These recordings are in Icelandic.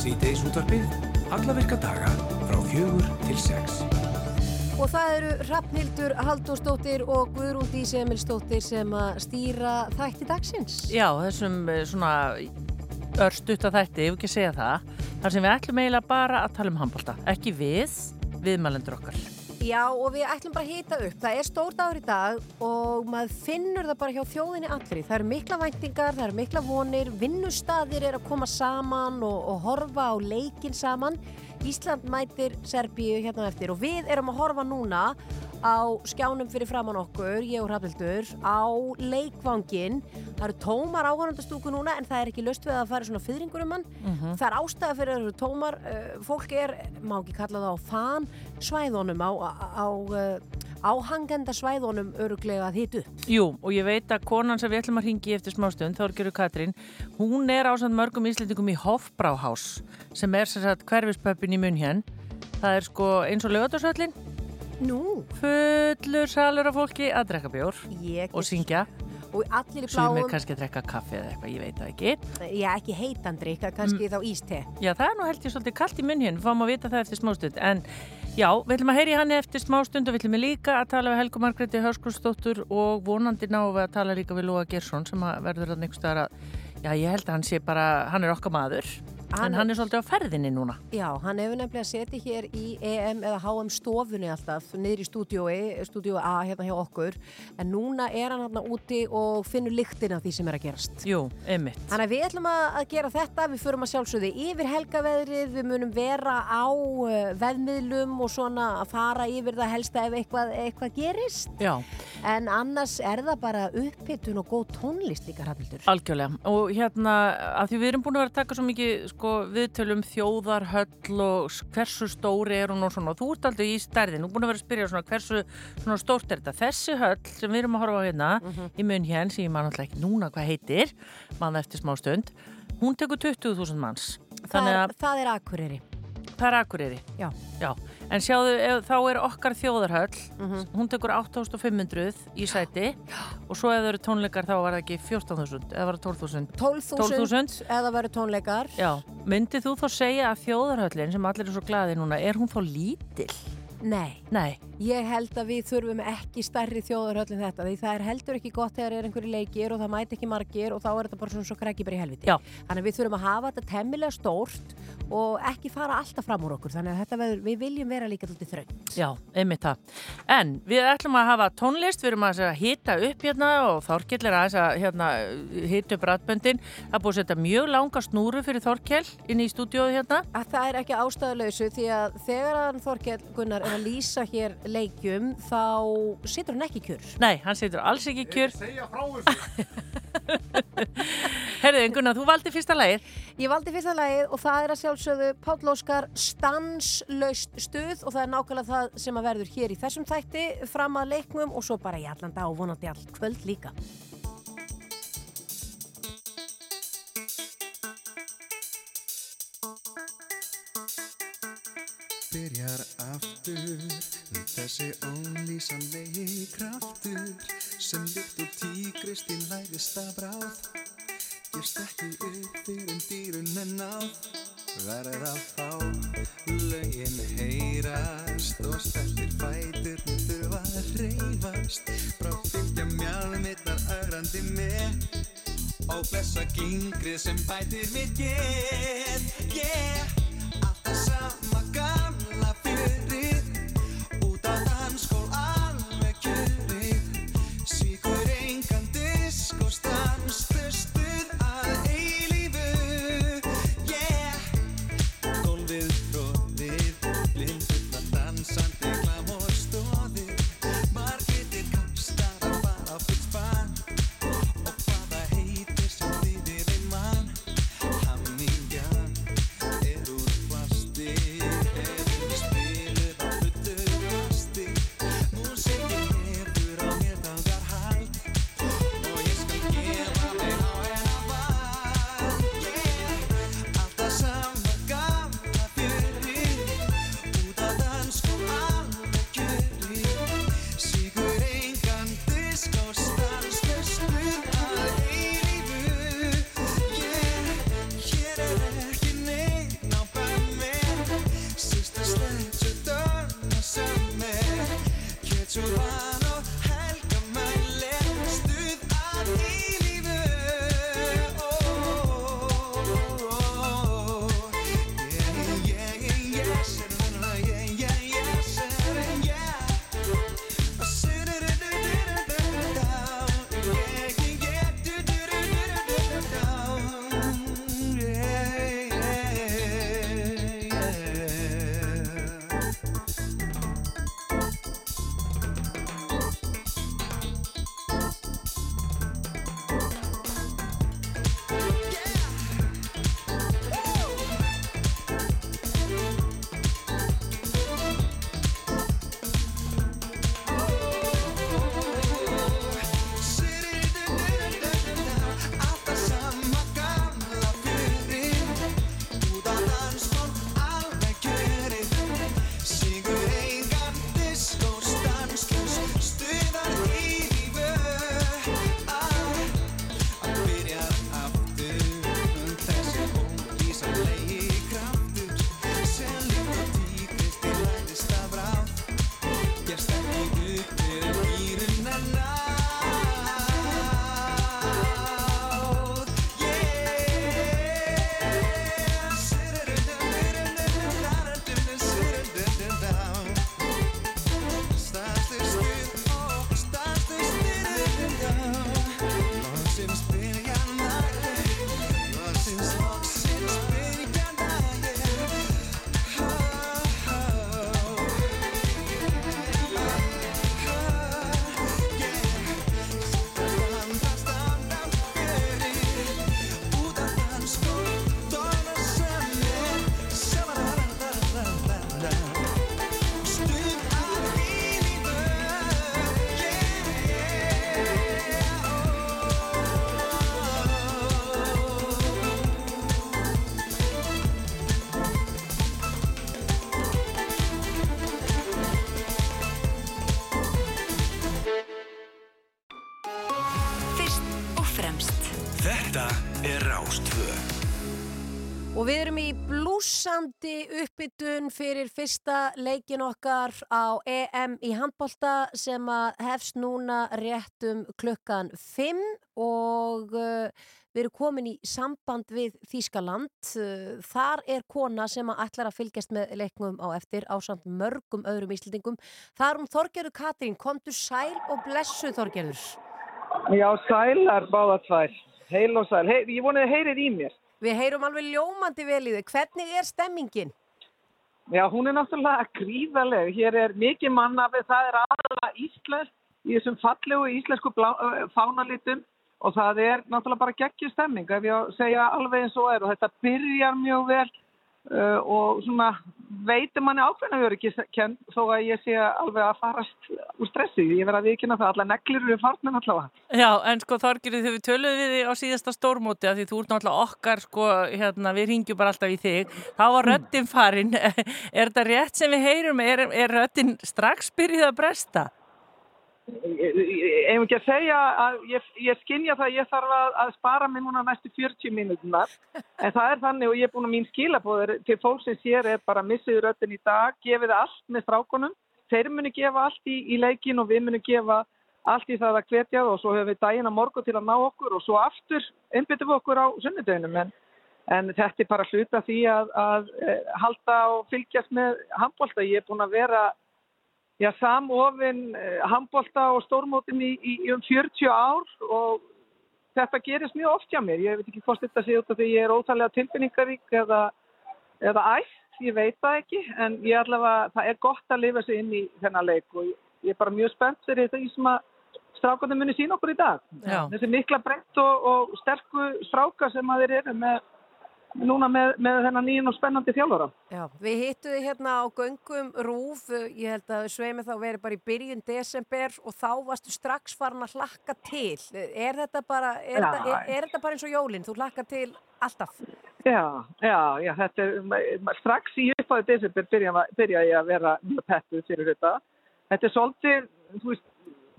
Sýteis útvarpið, alla virka daga frá fjögur til sex. Og það eru Rafnildur Haldósdóttir og Guðrún Dísi Emilsdóttir sem að stýra þætti dagsins. Já, þessum eh, svona örstutt að þætti, ef ekki segja það, þar sem við ætlum eiginlega bara að tala um handbólta. Ekki við, viðmælendur okkar. Já, og við ætlum bara að hýta upp. Það er stór dagur í dag og maður finnur það bara hjá þjóðinni allri. Það eru mikla væntingar, það eru mikla vonir, vinnustadir er að koma saman og, og horfa á leikin saman. Ísland mætir Serbíu hérna eftir og við erum að horfa núna á skjánum fyrir framann okkur, ég og Rafnildur, á leikvangin. Það eru tómar áhörnandastúku núna en það er ekki löst við að fara svona fyrringur um hann. Það er ástæða fyrir að það eru tómar. Uh, fólk er, má ekki kalla það á fan, svæðunum, á, á, á uh, áhangenda svæðunum öruglega að hitu. Jú, og ég veit að konan sem við ætlum að ringi eftir smástund, Þorgjöru Katrín, hún er ásand mörgum íslendingum í Hofbráhás, sem er sem sagt hverfispöppin í munn hér. Það er sko eins og lögadagsöllin, Nú, fullur salur af fólki að drekka bjór ég og syngja. og allir í Sumir bláum, kannski að drekka kaffi eða eitthvað, ég veit það ekki. já ekki heitandrykka, kannski Mm. þá íste. Já, það er nú held ég svolítið kallt í munn hér, við fáum að vita það eftir smástund. En já, við ætlum að heyri hann eftir smástund og við ætlum líka að tala við Helgu Margréti Hörskullsdóttur og vonandi náum við að tala líka við Lóa Gersson sem verður að neikst að, já, ég held að hann sé bara, hann er okkar maður, Hann en hann er svolítið á ferðinni núna. Já, hann hefur nefnilega setið hér í EM eða HM stofunni alltaf, niður í stúdiói, stúdiói A hérna hjá okkur, en núna er hann hérna úti og finnur lyktin af því sem er að gerast. Jú, einmitt. Þannig að við ætlum að gera þetta, við förum að sjálfsögðu yfir helgaveðrið, við munum vera á uh, veðmiðlum og svona að fara yfir það helsta ef eitthvað, eitthvað gerist. Já, En annars er það bara upphittun og góð tónlist líka hraðildur. algjörlega. Og hérna, sko, viðtölum þjóðarhöll og hversu stóri er hún og svona. Og þú ert aldrei í stærðin, er búin að vera að spyrja svona hversu svona stórt er þetta. Þessi höll sem við erum að horfa á hérna í mun hér, sem ég man alltaf ekki núna hvað heitir, man eftir smá stund, hún tekur 20.000 manns. Það það er Akureyri. það er akureyri. Já. Já, en sjáðu, ef, þá er okkar þjóðarhöll, Mhm. hún tekur 8500 í sæti og svo ef það eru tónleikar þá var það ekki 14.000 eða var það 12.000. 12.000 12.000. eða verður tónleikar. Já, myndið þú þá segja að þjóðarhöllin sem allir er svo glaði núna, er hún þá lítill? Nei. Nei, Ég held að við þurfum ekki stærri þjóðarhöll en þetta því það er heldur ekki gott þegar er einhverju leikir og það mæti ekki margir og þá er þetta bara svona svo krekki bara í helviti. Já. Þannig að við þurfum að hafa þetta temmilega stórt og ekki fara alltaf fram úr okkur þannig að þetta verður, við viljum vera líka þúttið þröngt. já, einmitt það. En við ætlum að hafa tónlist, við erum að hita upp hérna og Þorkell er aðeins að hérna, hita upp ratböndin. Það búið að setja mjög langa snúru fyrir Þorkell inn í stúdíóðu hérna. Að það er ekki ástæðuleysu því að þegar Þorkell Gunnar er að lýsa hér leikjum þá situr hann ekki kjur. Nei, hann setur alls ekki kjör. Segja frá þessu. Herðu, Gunnar, þú valdi fyrsta lagið. Ég valdi fyrsta lagið og það er að sjálfsögðu Páll Óskar stanslaust stuð og það er nákvæmlega það sem að verður hér í þessum þætti fram að leiknum og svo bara í allan dag og vonandi all kvöld líka. Byrjar aftur þessi ólýsanlegi kraftur sem líkt og tígrist í lægista bráð gefst ekki upp fyrir en dýrun en náð. Verður að fá lögin heyrast og stæltir fætur þurfa að reyfast frá fylgja mjálmittar ögrandi með og blessa gingrið sem bætir mitt get yeah alltaf sama gamla fyrir fyrsta leikin okkar á EM í handbolta sem að hefst núna rétt um klukkan 5 og uh, við erum komin í samband við Þískaland. Uh, þar er kona sem að ætlar að fylgjast með leiknum á eftir á samt mörgum öðrum íslendingum. Það er um Þorgerður Katrín. Komdu sæl og blessu Þorgerður. Já, sælar báða tvær. Heil og sæl. Hey, ég vonið að heyrið í mér. Við heyrum alveg ljómandi vel í þig. Hvernig er stemmingin? Já, hún er náttúrulega gríðarleg. Hér er mikið mannafi, það er aðalega Íslands í þessum fallegu íslensku fánalitum og það er náttúrulega bara geggjur stemming ef ég segja alveg eins og er og þetta byrjar mjög vel uh, og svona veitum manni ákveðna öryggi þó að ég sé alveg að farast úr stressi. Ég verði að vikina það, alla neglir eru farnir allavega. Já, en sko Þorgirði þegar við töluðum við þig á síðasta stórmóti því þú ert náttúrulega okkar sko, hérna, við ringjum bara alltaf í þig. þá var röttin farin. er þetta rétt sem við heyrum? Er, er röttin strax byrjuð að bresta? Ef ekki að segja að ég, ég skinja það að ég þarf að, að spara mig núna næstu 40 minútunar en það er þannig og ég er búin að mín skilabóður til fólk sem sér er bara missiður röttin í dag, gefið allt með strákonum þeir muni gefa allt í, í leikin og við muni gefa allt í það að hvetja og svo höfum við daginn að morgu til að ná okkur og svo aftur einbyttum við okkur á sunnudeginum. En, en þetta er bara hluta því að, að, að eh, halda og fylgjast með handbólta, ég er búin að vera já, samofinn eh, handbólta og stórmótin í, í, í um 40 ár og þetta gerist mjög oft hjá mér. Ég veit ekki hvort þetta sé út af því ég er óþægilega tilfinningarík eða, eða ætt, ég veit það ekki, en ég allavega, það er gott að lifa sig inn í þennan leik og ég, er bara mjög spennt fyrir því sem að strákandi muni sín okkur í dag. Já. Þessi mikla breytt og, og sterku stráka sem að þeir eru með núna með, með þennan nýjum og spennandi þjálfara. Já, við hittum þið hérna á göngum rúf, ég held að sveimi þá verið bara í byrjun desember og þá varstu strax farin að hlakka til. Er þetta bara, er, Já. þetta, er, er þetta bara eins og jólinn? Þú hlakkar til alltaf? Já, já, já, þetta er, strax í uppáðu desember byrja, byrja ég að vera mjög pettuð fyrir þetta. Þetta er svolítið, þú veist,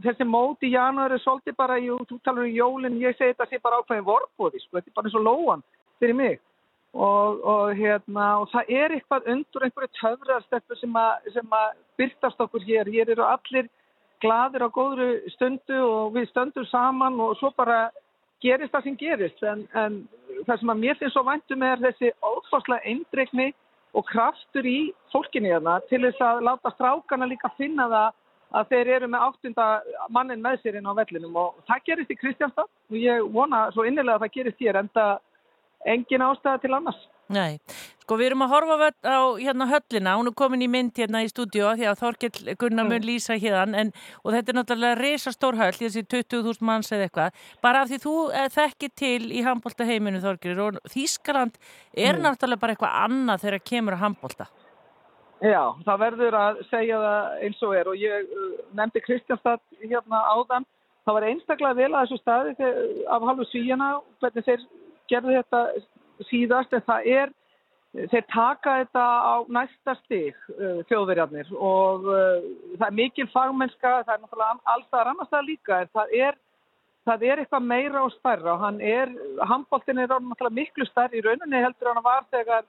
þessi mót í janúar er svolítið bara, jú, þú talar um jólinn, ég segi þetta sé bara ákveðin vorbóði, sko, þetta er bara eins og lóan fyrir mig. Og, og, hérna, og það er eitthvað undur einhverju töfrarsteppu sem, sem að byrtast okkur hér. Hér eru allir gladir á góðru stundu og við stöndum saman og svo bara gerist það sem gerist. En, en það sem að mér finnst svo væntum er þessi ófáslega eindregni og kraftur í fólkinni hérna til þess að láta strákana líka finna það að þeir eru með áttunda mannin með sér inn á vellinum og það gerist í Kristjánstad og ég vona svo innilega að það gerist hér en það engin ástæða til annars. Nei, sko við erum að horfa á, hérna höllina, hún er komin í mynd hérna í stúdíu því að Þorkell Gunnar mun lýsa hérna en, og þetta er náttúrulega risastór höll, þessi 20.000 manns eða eitthvað, bara af því þú eh, þekkir til í handbólta heiminu Þorkell og Þískaland er náttúrulega bara eitthvað annað þegar kemur að handbólta. Já, það verður að segja það eins og er og ég uh, nefndi Kristjánstad hérna áðan. Það var einstaklega vel að þessu staði af halvu svíjana hvernig þeir gerðu þetta síðast en það er, þeir taka þetta á næsta stig uh, þjóðverjarnir. Og uh, það er mikil fagmennska, það er náttúrulega alltaf annars það líka en það er Það er eitthvað meira og stærra. Og hann er, náttúrulega miklu stærri í rauninni heldur hann var þegar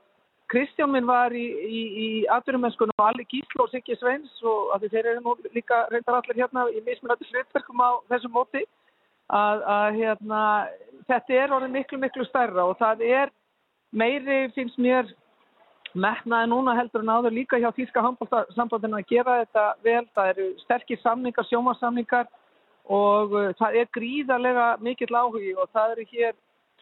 Kristján minn var í, í, í atvinnumennskunum og Alli Gíslo og Siggi Sveins og að þeir eru nú líka reyndar allir hérna í mismunandi hlutverkum á þessum móti að, að hérna, þetta er orðin miklu miklu stærra og það er meiri finnst mér metnaði núna heldur en áður líka hjá Þíska handbóltasambandinu að gera þetta vel. Það eru sterkir samningar, sjómasamningar og uh, það er gríðarlega mikill áhugi og það eru hér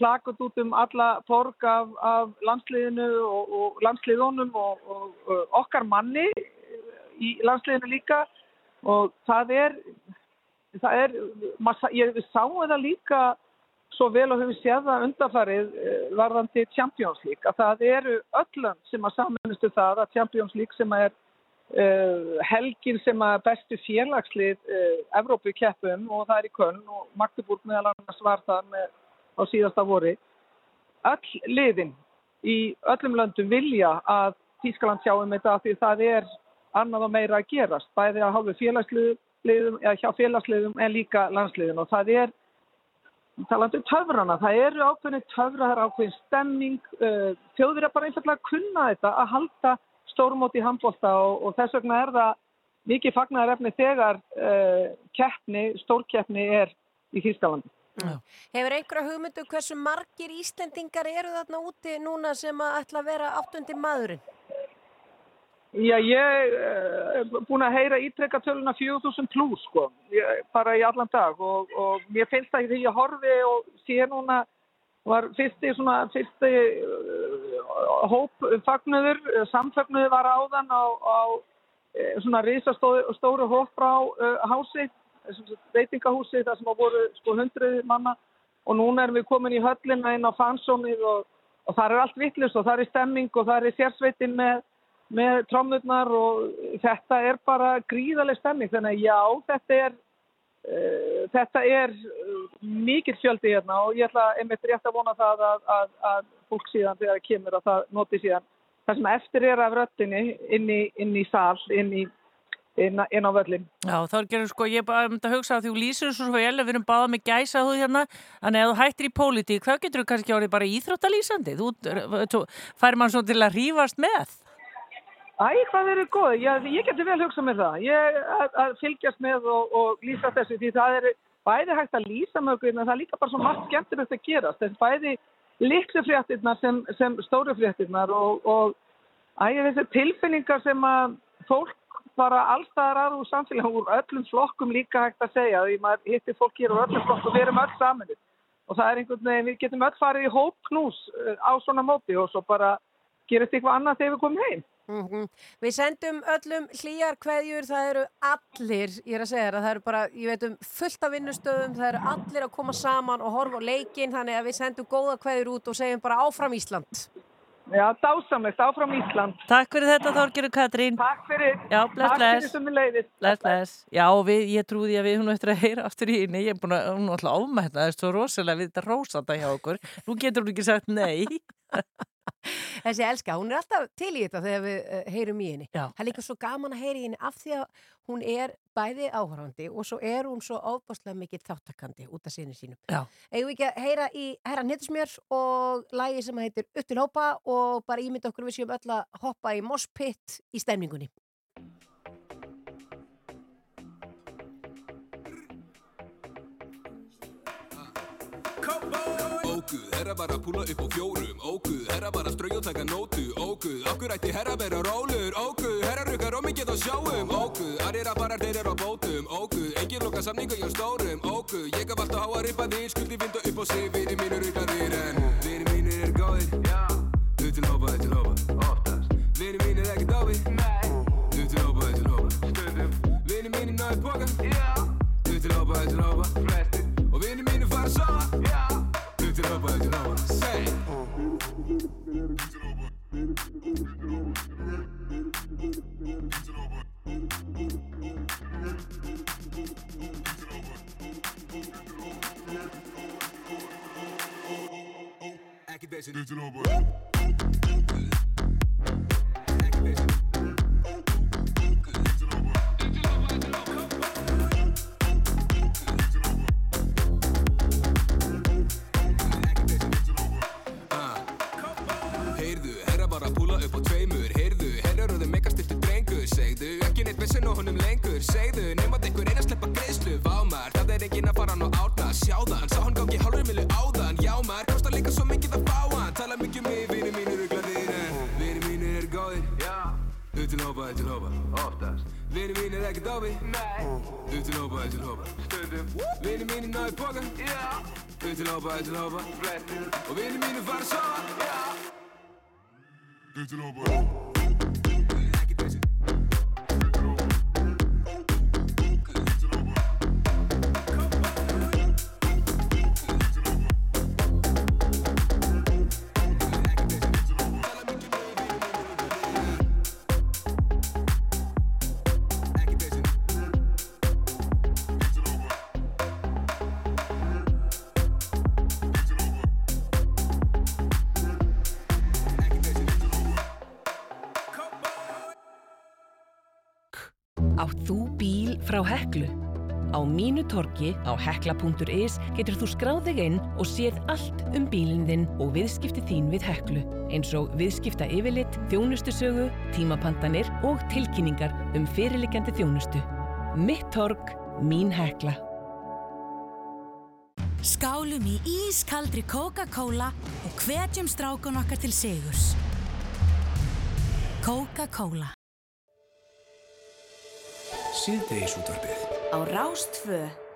plakut út um alla borg af, af landsliðinu og, og landsliðunum og, og, og okkar manni í landsliðinu líka og það er, það er massa, ég sáum það líka svo vel og höfum séð það undarfarið eh, varðandi Champions League að það eru öllum sem að samanlustu það að Champions League sem er uh, helgin sem að bestu félagslið uh, Evrópu keppum og það er í Köln og Magdeburg meðal annars var það með, á síðasta vori. Öll liðin í öllum löndum vilja að Þískaland sjáum þetta því það er annað og meira að gerast bæði að hafa félagsliðum eða hjá félagsliðum en líka landsliðum og það er talandi um töfrana, það eru ákveðin töfra, það er ákveðin stemming, uh, þjóðir er bara einfallega að kunna þetta að halda stórmóti í handbólta og, og þess vegna er það mikið fagnaðarefni þegar uh, keppni, stórkeppni er í Þýskalandi. Hefur einhverja hugmyndu hversu margir Íslendingar eru þarna úti núna sem að ætla að vera áttundi maðurinn? Já, ég er uh, búin að heyra ítrekka töluna 4000 pluss sko, ég, bara í allan dag og, og mér finnst það því að horfi og sé núna var fyrsti svona, fyrsti uh, hópfagnuður, samfagnuður var áðan á, á uh, svona risastóru hóp frá uh, hási, veitingahúsi þar sem á voru sko hundruð manna og núna erum við komin í höllina inn á fansónið og, og það er allt vittlust og það er stemming og það er sérsveitin með með trómmurnar og þetta er bara gríðarlega stemming þannig að já, þetta er uh, þetta er uh, mikill fjöldi hérna og ég ætla einmitt rétt að vona það að, að, að fólk síðan þegar það kemur að það noti síðan það sem eftir er af röttinni inn í, inn í sál, inn, í, inn, inn á völlin. Já, þá er gerður sko, ég bara myndi að hugsa að þú lýsir svo vel við erum báða með gæsa þú hérna, en ef þú hættir í pólitík, hvað getur þú kannski árið bara íþróttalýsandi? Þú, fær mann svo til að rífast með? Æ, hvað eru góð? Ég, ég geti vel hugsað með það. Ég að, að fylgjast með og, og lýsa þessu því það er bæði hægt að lýsa okkur en það er líka bara svo margt skemmtilegt að gerast. Er bæði litlu fréttirnar sem, sem stóru fréttirnar og, og æ, þessi tilfinningar sem að fólk bara allstaðar aðra úr samfélagum úr öllum flokkum líka hægt að segja. Því maður hittir fólk hér úr öllum flokkum, við erum öll saman. Og það er einhvern veginn, við getum öll farið í hópknús eh, á svona móti og svo bara gerist eitthvað annað þegar við komum heim. Mm -hmm. Við sendum öllum hlýjar hverjur, það eru allir, ég er að segja það, það eru bara, ég veit um fullt af vinnustöðum, það eru allir að koma saman og horfa á leikin, þannig að við sendum góða hverjur út og segjum bara áfram Ísland. Já, dásamlegt, áfram Ísland. Takk fyrir þetta Þorgiru Katrín. Takk fyrir. Já, bless, Takk bless. fyrir sem við leiðist. Bless, bless. Já, við, ég trúði að við hún eftir að heyra aftur í henni, ég er búin að, hún er alltaf ámætt, það er svo rosalega við þetta rósanda hjá okkur. Nú getur hún ekki sagt nei. Þessi elska, hún er alltaf til í þetta þegar við uh, heyrum í henni. Já. Það er líka svo gaman að heyra í henni af því að hún er bæði áhörandi og svo er hún svo ábáslega mikið þáttakandi út af sinni sínum. Við ekki að heyra í herra Nettismjör og lægi sem heitir Uttil hópa og bara ímynda okkur við séum öll að hoppa í Mosspitt í stemningunni. Óguð, herra bara púla upp á fjórum. Óguð, herra bara að strauja og taka nótu. Óguð, okkur ætti herra vera rólur Óguð, herra rukar og mikið á sjáum. Óguð, aðrir að bara þeir eru á bótum. Óguð, engin loka samningu hjá stórum. Óguð, ég gaf alltaf háa ripa þig Skuldi vindu upp á sig, vini mínur rukaðir En vini mínir er góðir. Þú til hópa, þú til hópa. Oftast. Vini mínir ekki dáfi Nei. Þú til hópa, þú til hópa. Stundum. Vini mínir náðu póka Já. Þú til hópa, þú til hópa. Og vini mínir fara að sofa Já Þú til Segðu, ekki neitt vissin á honum lengur. Segðu, nefnat einhver einn að sleppa greiðslu. Vámar, það er enginn að fara hann á átna Sjáðan, sá hann gangi hálfur milli áðan. Jámar, kostar líka svo mikið að fá hann. Tala mikið um mig, vini mínir uglaðir En vini mínir er góðir. Já. Þú til hópa, þú til hópa. Oftast. Vini mínir ekki dófi Nei. Þú til hópa, þú til hópa. Stundum. Vini mínir náðu Þú til hópa, þú til hópa. Flestir Og vini mínir fara að sofa. Já. Þú til hópa torki á hekla.is getur þú skráð þig inn og séð allt um bílinn þinn og viðskipti þín við heklu. Eins og viðskipta yfirlitt, þjónustusögu, tímapantanir og tilkynningar um fyrirlikjandi þjónustu. Mitt tork, mín hekla. Skálum í ískaldri Coca-Cola og hvetjum strákun okkar til sigurs. Coca-Cola Síðdeis útvarpið. Á Rástfö.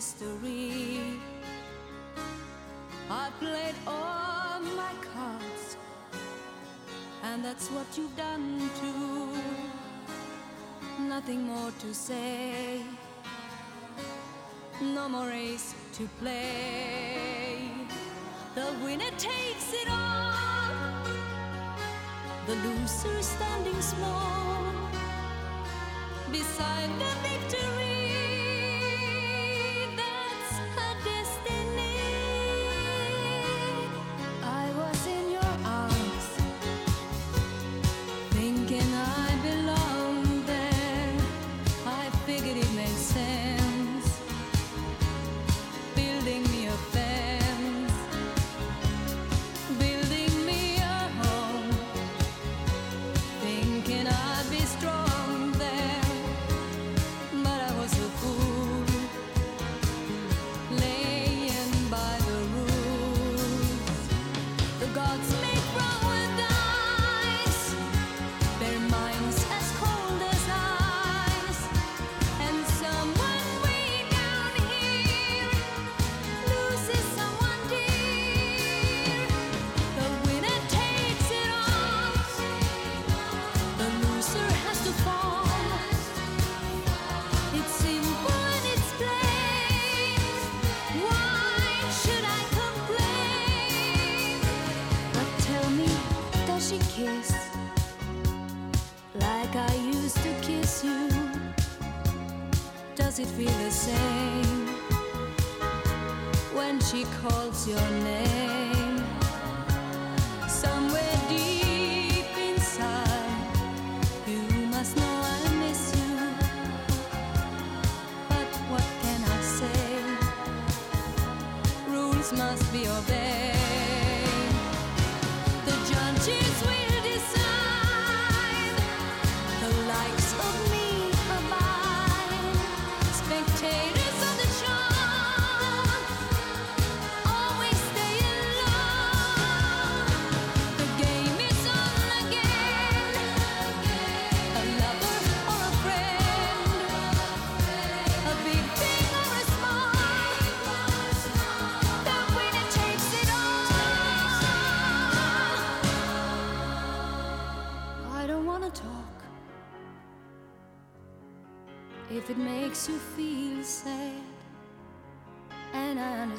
History. I played all my cards, and that's what you've done too. Nothing more to say no more race to play. The winner takes it all, the loser standing small beside the victory. Your name?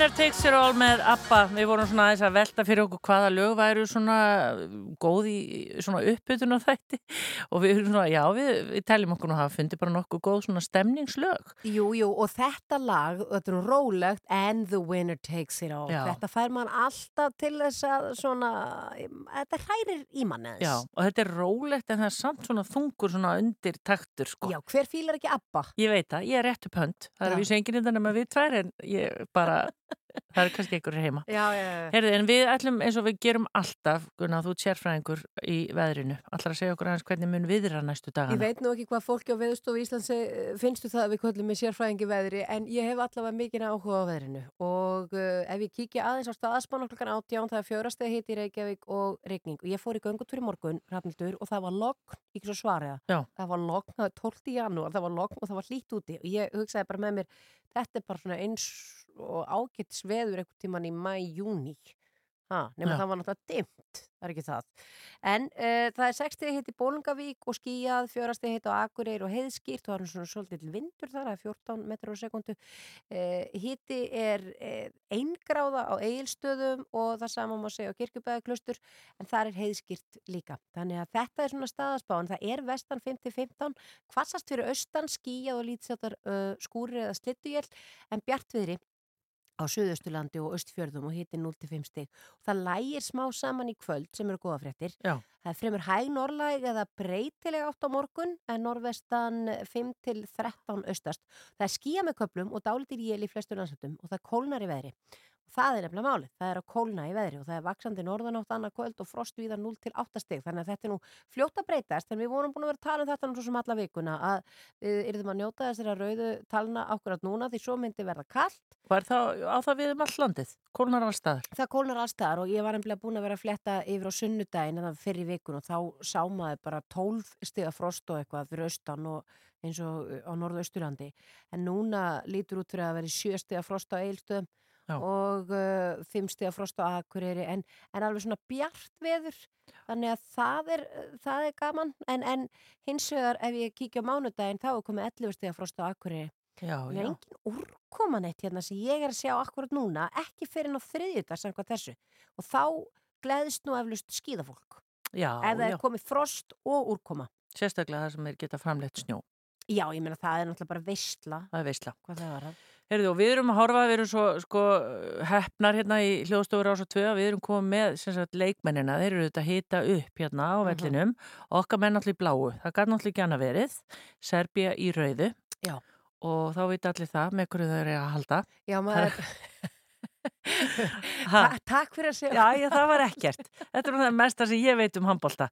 Winner Takes It All með ABBA við vorum svona aðeins að velta fyrir okkur hvaða lög væru svona góð í svona uppbytun á þætti og við erum svona, já við, við teljum okkur að hafa fundið bara nokkuð góð svona stemningslög Jú, jú, og þetta lag, þetta er rólegt and the winner takes it all Já. þetta fær mann alltaf til þess að svona, þetta hrærir í mann eins Já, og þetta er rólegt en það er samt svona þungur svona undir taktur sko. Já, hver fílar ekki ABBA? Ég veit það, ég er rétt upp hönd það Já. er við sengin innan með við tvær en ég bara, það er kannski einhverjir heima Já, já, já. Herði, en við ætlum eins og við gerum alltaf, Gunnar, þú ert sérfræðingur í veðrinu, allar að segja okkur aðeins hvernig mun viðra næstu dagana. Ég veit nú ekki hvað fólki á veðustofu Íslands finnstu það að við köllum með sérfræðingi veðri en ég hef allavega mikið áhuga á veðrinu og uh, ef ég kíkja aðeins á staðaspann klokkan átján það er fjórastegi hitt í Reykjavík og regning og ég fór í göngutúr í morgun, Rafnildur, og það var logg, ekki svo svariða, Já. það var logg, það var 12. janúar, það var logg og það var hlýtt úti og ég hugsaði bara með mér, þetta er bara svona eins og ágætt sveður einhvern tíman í mæ, júni. Ha, nema Já. það var náttúrulega dimmt, það er ekki það. En uh, það er 60 hitt í Bólungavík og skíjað, 4 hitt á Akureyri og heiðskýrt og það er svona svolítið vindur þar, það er 14 metrar á sekundu. Uh, hitti er uh, eingráða á eigilstöðum og það sama má segja á kirkjubæðaklustur en það er heiðskýrt líka. Þannig að þetta er svona staðaspáin, það er vestan 5-15, hvassast fyrir austan, skíjað og lítið uh, skúri eða slittugjell en bjartviðri á Suðausturlandi og Östfjörðum og hitti 0-5 stig. Það lægir smá saman í kvöld sem eru góða fréttir. Já. Það er fremur hæg norðlæg eða breytileg átt á morgun en norðvestan 5-13 austast. Það er skýja með köplum og dálitir jél í flestur landsöndum og það kólnar í veðri. Það er nefnilega málið. Það er að kólna í veðri og það er vaksandi norðanátt annað kvöld og frost viða 0-8 stig. Þannig að þetta er nú fljótt að breytast en við vorum búin að vera að tala um þetta nú svo sem alla vikuna að við erum að njóta þessara rauðu talna ákveðat núna því svo myndi verða kallt Og er það á það við um all landið? Kólnar all staðar? Það kólnar allstaðar og ég var nefnilega búin að vera að fletta yfir á sunnudaginn en það fyrir vikun og þá sá maður bara 12 stiga frost og eitthvað fyrir austan og eins og á norðausturlandi en núna lítur út fyrir að vera 7 stiga frost á eilstöðum Já. og uh, 5 stiga frost á Akureyri en, en alveg svona bjart veður þannig að það er, það er gaman en, en hins vegar ef ég kíkja á mánudaginn þá er komið 11 stiga frost á Akureyri já. engin úrkoma neitt hérna sem ég er að sjá akkurat núna, ekki fyrir ná þriðjudag samkvæmt þessu. Og þá gleðist nú eflust skíðafólk. Já, ef það já. er komið frost og úrkoma. Sérstaklega það sem er geta framleitt snjó. Já, ég meina það er náttúrulega bara veistla. Það er veistla. Hvað það var það? Heyrðu, og við erum að horfa, við erum svo sko, hefnar hérna í hljóðstofur ás og tvö við erum komið með sagt, leikmennina. Þeir eru auðvitað að hita upp hérna á vellinum. Okkar menn allir bláu, það gæti ekki annað verið. Serbia í rauðu. Já. og þá veit allir það með hverju þau eru að halda. Já, maður... Ta takk fyrir að segja. Já, já, það var ekkert. Þetta er það mesta sem ég veit um handbólta.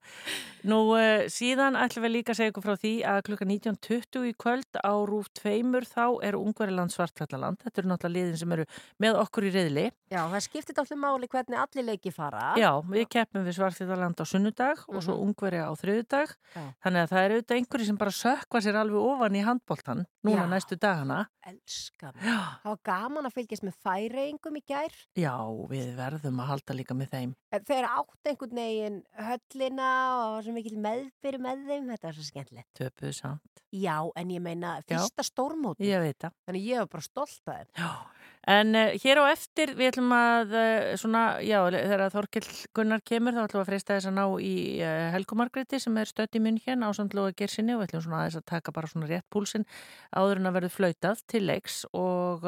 Nú, uh, síðan ætlum við líka að segja ykkur frá því að klukka 19.20 í kvöld á Rúf 2 þá er Ungveriland Svartfjallaland. Þetta eru náttúrulega liðin sem eru með okkur í reyðli. Já, það skiptir allir máli hvernig allir leiki fara. Já, við keppum við Svartfjallaland á sunnudag og svo Ungveri á þriðudag. Já. Þannig að það eru auðvitað einhverji sem bara sökva sér alveg ofan í handbóltan núna Já. næstu dagana. Í gær. Já, við verðum að halda líka með þeim. Þeir átt einhvern veginn höllina og var svo mikil meðbyr með þeim. Þetta var svo skemmtilegt. Töpuðu samt. Já, en ég meina fyrsta stórmóti. Ég veit það. Þannig ég var bara stolt að þeim. Já, en uh, hér á eftir við ætlum að uh, svona, já, þegar Þorkill Gunnar kemur þá ætlum við að freista þess að ná í uh, Helgu Margréti sem er stött í munn hérna á samtlóða gersinni og við ætlum svona aðeins að taka bara svona rétt púlsinn áður en að verður flautað til leiks og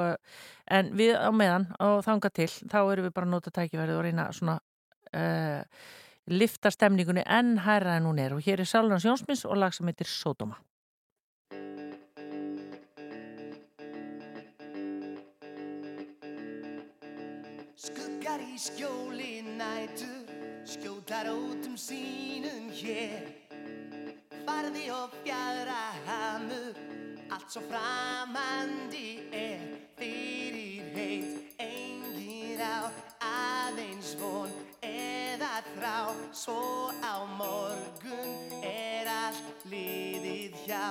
en við á meðan og þanga til þá erum við bara að nota tækifærið og reyna svona lifta stemningunni enn hærra en hún er og hér er Sálunars Jónsmins og lag sem heitir Sódóma. Skjóli nætur Skjótar út um sínum hér. Farði og fjara hamur Allt svo framandi er. Fyrir heit Engin á aðeins von Eða þrá. Svo á morgun Er allt liðið hjá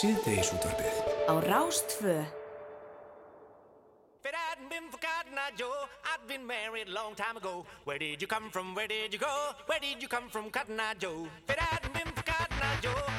síðdegisútvarfið á Rástfö been married a long time ago. Where did you come from? Where did you go? Where did you come from, Cotton Eye Joe? If it hadn't been for Cotton Eye Joe.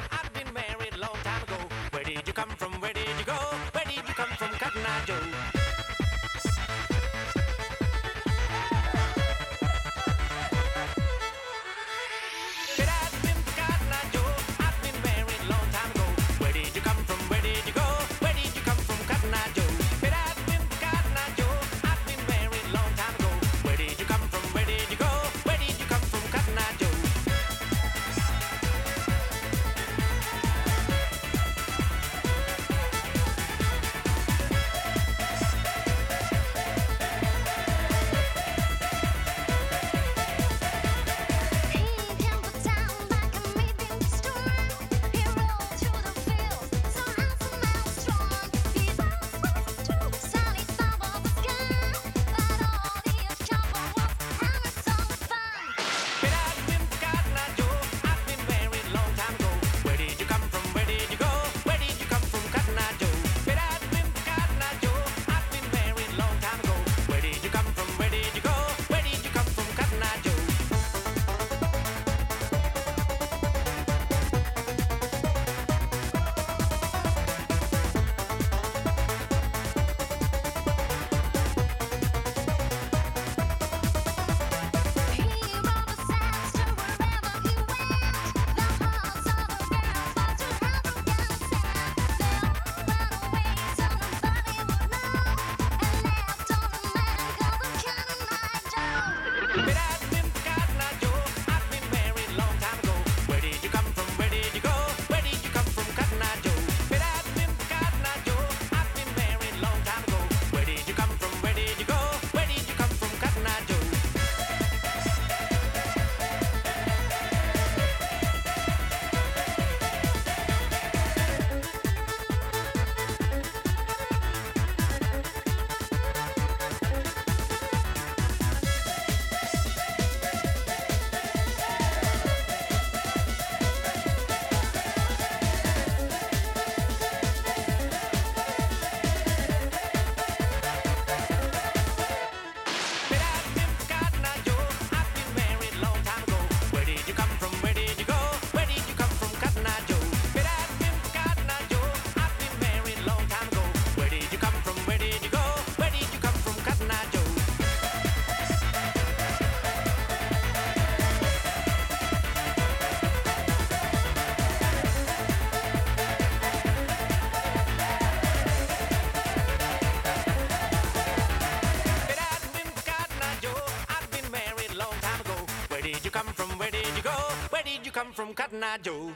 I'm from Cotton Eye Joe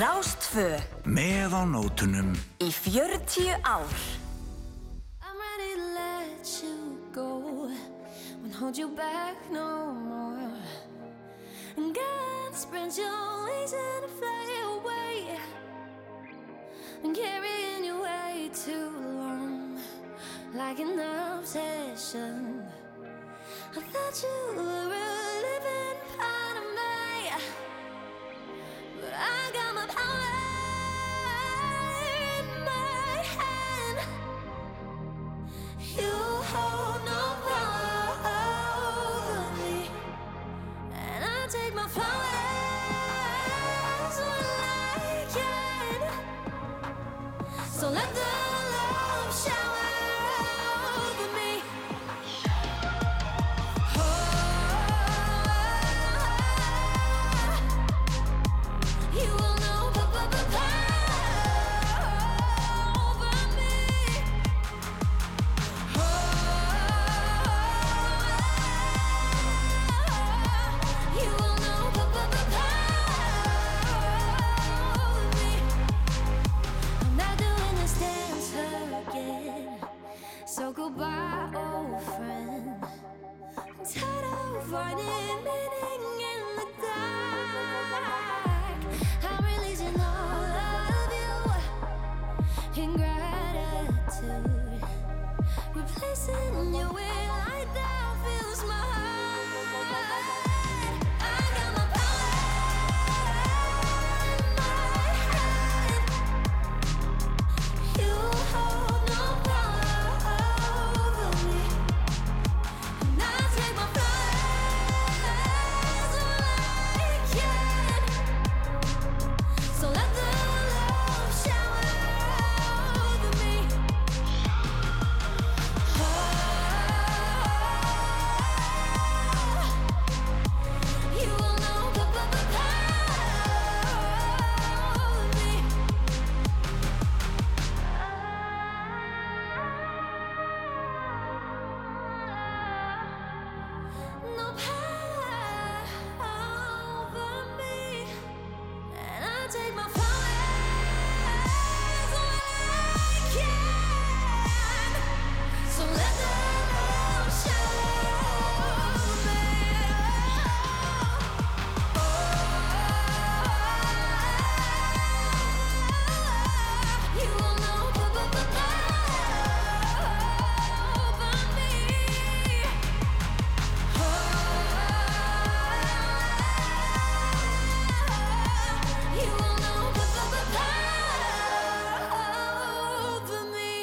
Rástfö. Með á nótunum. Í fjörtíu ár. I'm ready to let you go. Won't hold you back no more. And God spreads your wings and fly away. And carrying you way too long. Like an obsession. I thought you were a living You hold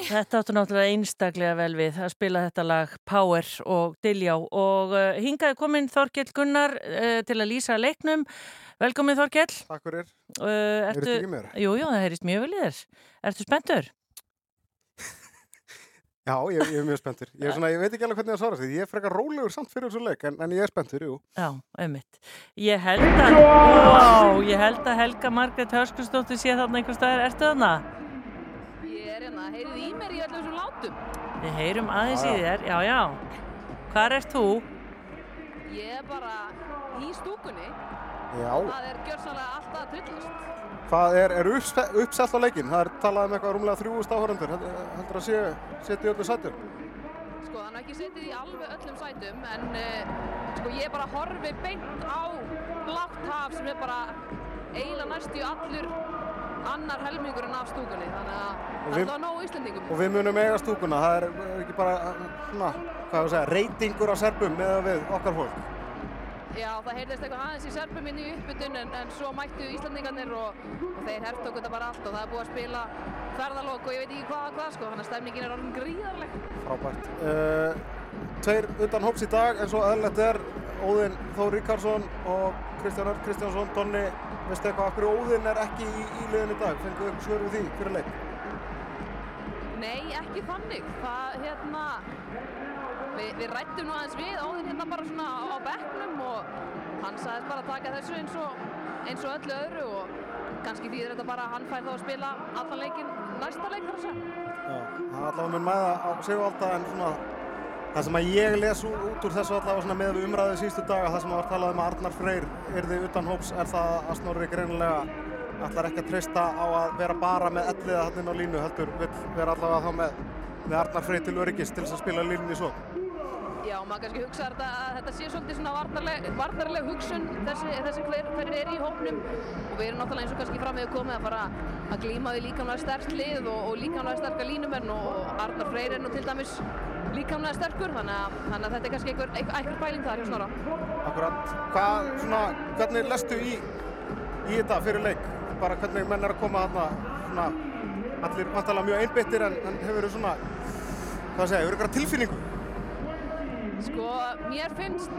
Þetta áttu náttúrulega einstaklega vel við að spila þetta lag Power og Diljá og uh, hingaði komin Þorkell Gunnar uh, til að lýsa leiknum. Velkomin Þorkell. Takk fyrir. Uh, Heyrist ekki í mér? Jú, jú, það heyrist mjög vel í þér. Ertu spenntur? Já, ég, ég er mjög spenntur. Ég, svona, ég veit ekki alveg hvernig það svara sig. Ég er frekar rólegur samt fyrir þessu leik, en, en ég er spenntur, jú. Já, einmitt. Ég held að, wow, ég held að Helga Margrét Hörskustóttir sé þarna einhver staðar. Ertu þarna? Hérna, heyrið í mér í öllum þessum látum. Við heyrum aðeins í þér. Já, já. Hvar ert þú? Ég er bara í stúkunni. Já. Það er gjörsanlega alltaf að trillast. Hvað er, er uppse- uppselt á leikin? Það er talað um eitthvað rúmlega 3000 áhörundur. Heldur að sé, setja í öllu sættum? Sko, það er nú ekki setið í alveg öllum sætum, en uh, sko, ég bara horfi beint á blátt haf sem er bara eiginlega næstu allur annar helmingurinn af stúkunni. Þannig að það er það nóg Íslandingum. Og við munum eiga stúkuna. Það er, ekki bara, svona, hvað að segja, reytingur á serpum með við okkar fólk. Já, það heyrðist eitthvað aðeins í serpum inn í uppbytun en, en svo mættu Íslandingarnir og, og þeir hertóku þetta bara allt og það er búið að spila ferðalok og ég veit ekki hvað hvað sko, þannig að stemningin er orðin gríðarleg. Frábært. Uh, tveir utan hóps í dag, eins og eðlilegt er. Óðinn Þór Ríkarsson og Kristján Örn Kristjánsson. Donni, veistu eitthvað, hverju Óðinn er ekki í, í liðin í dag? Fenguðu ykkur svör við því fyrir leik? Nei, ekki þannig. Það, hérna, við, við rættum nú aðeins við áður hérna bara svona á bekknum og hann sagðist bara að taka þessu eins og, eins og öllu öðru og kannski þýðir þetta bara að hann fær þá að spila allan leikin næsta leik þar að segja. Já, það er allavega mun mæða á Sigvalda en svona það sem að ég les út úr þessu allavega með umræðu síðustu daga það sem að var talað um að Arnar Freyr yrði utan hóps er það að Snorri greinilega ætlar ekki að treysta á að vera bara með elliða hann inn á línu heldur vill vera allavega þá með, með Arnar Freyr til öryggis til þess að spila línunni svo. Já, maður kannski hugsa þetta, að þetta sé svolítið svona varnarleg, varnarleg hugsun þessi, þessi hver, hver er í hópnum og við erum náttúrulega eins og kannski fram með komið að fara að glíma við líkamlega sterkt lið og, og líkamlega sterka línumenn og Arnar Freyr er nú til dæmis líkamlega sterkur þannig að, þannig að þetta er kannski einhver, einhver, pæling þar hjá Snorra. Akkurat, hvað svona, hvernig lestu í, í þetta fyrir leik? Bara hvernig menn er að koma þarna svona, allir vantalega mjög einbyttir en, en hefur þú svona, hvað segja, hefur ykkur tilfinningu? Sko, mér finnst,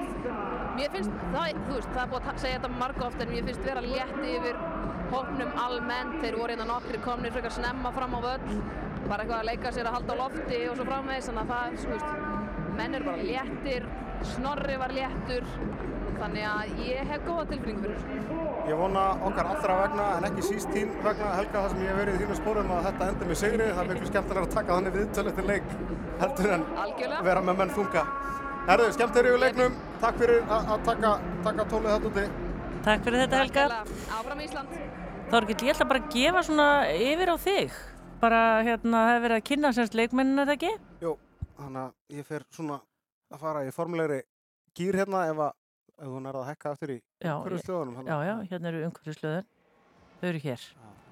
mér finnst, það, þú veist, það er búið að segja þetta marga oft en mér finnst vera létt yfir hópnum almennt, þeir voru hérna nokkri komnir frekar snemma fram á völl, bara eitthvað að leika sér að halda á lofti og svo framvegis, þannig að það, þú veist, menn eru bara léttir, Snorri var léttur, þannig að ég hef góða tilfinningu fyrir þessu. Ég vona okkar allra vegna en ekki síst þín vegna Helga það sem ég hef verið í þínu spórum að þetta endur með sigri. Það er miklu skemmtilega að taka þannig viðtölu til leik heldur en Algjörlega. vera með menn þunga. Herðu, skemmt þér yfir leiknum. Takk fyrir að að taka, taka tólið þetta úti. Takk fyrir þetta Helga. Áfram Ísland. Þorgill, ég ætla bara að gefa svona yfir á þig. Bara hérna, það hefur verið að kynna semst leikmennina, er það ekki? Jú, þannig að ég fer svona að fara í formulegri gýr hérna ef, að, ef hún er að hekka eftir í Já, umhverfislöðunum. Já, já, hérna eru umhverfislöðun. Þau eru hér.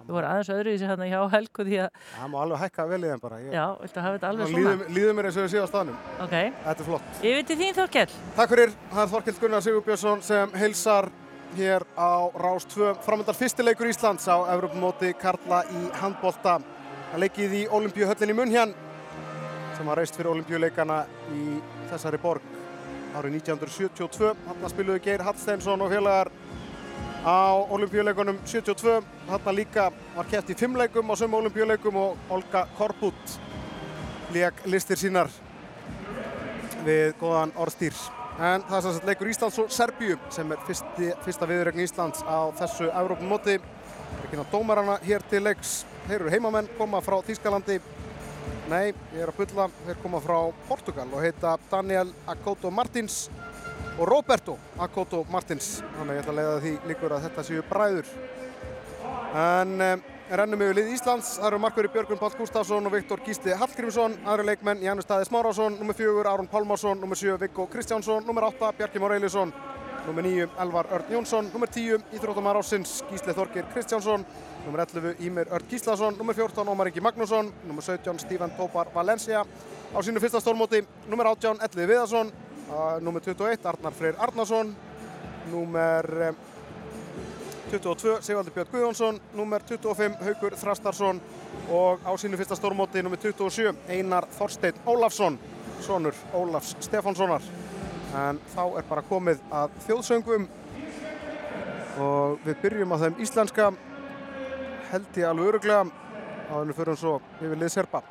Þau voru aðeins öðruvísi hérna hjá Helgu því að, Það má alveg hekka vel í þeim bara. Ég, já, viltu hafa þetta alveg svona? líður mér eins og ég sé á staðnum. Ok. Þetta er flott. Yfir til þín Þorkell. Takk fyrir, það er Þorkild Gunnar Sigurbjörnsson sem heilsar hér á Rás 2 framöndar fyrstileikur Íslands á Evropamóti Karla í handbolta. Það leikið í Olimpíuhöllinni Munhjan sem var reist fyrir Olimpíuleikana í þessari borg árið 1972. Þarna spiluðu Geir Hallsteinsson og félagar á Olimpíuleikunum 72. Þarna líka var keft í fimm leikum á sömu Olimpíuleikum og Olga Korbut leik listir sínar við góðan orðstýr. En það er sem sagt leikur Íslands og Serbíu sem er fyrsti, fyrsta viðurregn Íslands á þessu Evrópumóti. Það er ekki ná dómarana hér til leiks. Þeir eru heimamenn, koma frá Þýskalandi. Nei, ég er að bulla. Þeir koma frá Portugal og heita Daniel Akoto Martins og Roberto Akoto Martins. Þannig að ég ætla að leiða því líkur að þetta séu bræður. En um, rennum yfir lið Íslands. Það eru markverði Björgun Páll Gustafsson og Viktor Gísli Hallgrímsson. Aðri leikmenn Janus Staði Smárásson, nr. 4 Aron Pálmarsson, nr. 7 Viggo Kristjánsson, nr. 8 Bjarki Már Eilisson, nr. 9 Elvar Örn Jónsson, nr. 10 Íþróttamar Ásins Gísli Þorgir Kristjánsson, nr. 11 Ímir Örn Gíslason, nr. 14 Ómar Ingi Magnússon, nr. 17 Stífan Tópar Valencia á sínu fyrsta stórmóti, nr. 18 Elliði Viðarsson, nr. 21 Arnar Freyr Arnarsson, nr. 22 Sigvaldur Björn Guðjónsson, nr. 25 Haugur Þrastarsson og á sínu fyrsta stórmóti nr. 27 Einar Þorsteinn Ólafsson sonur Ólafs Stefánssonar en þá er bara komið að þjóðsöngum og við byrjum á þeim íslenska held ég alveg öruglega á hennu fyrir svo yfir lið Serba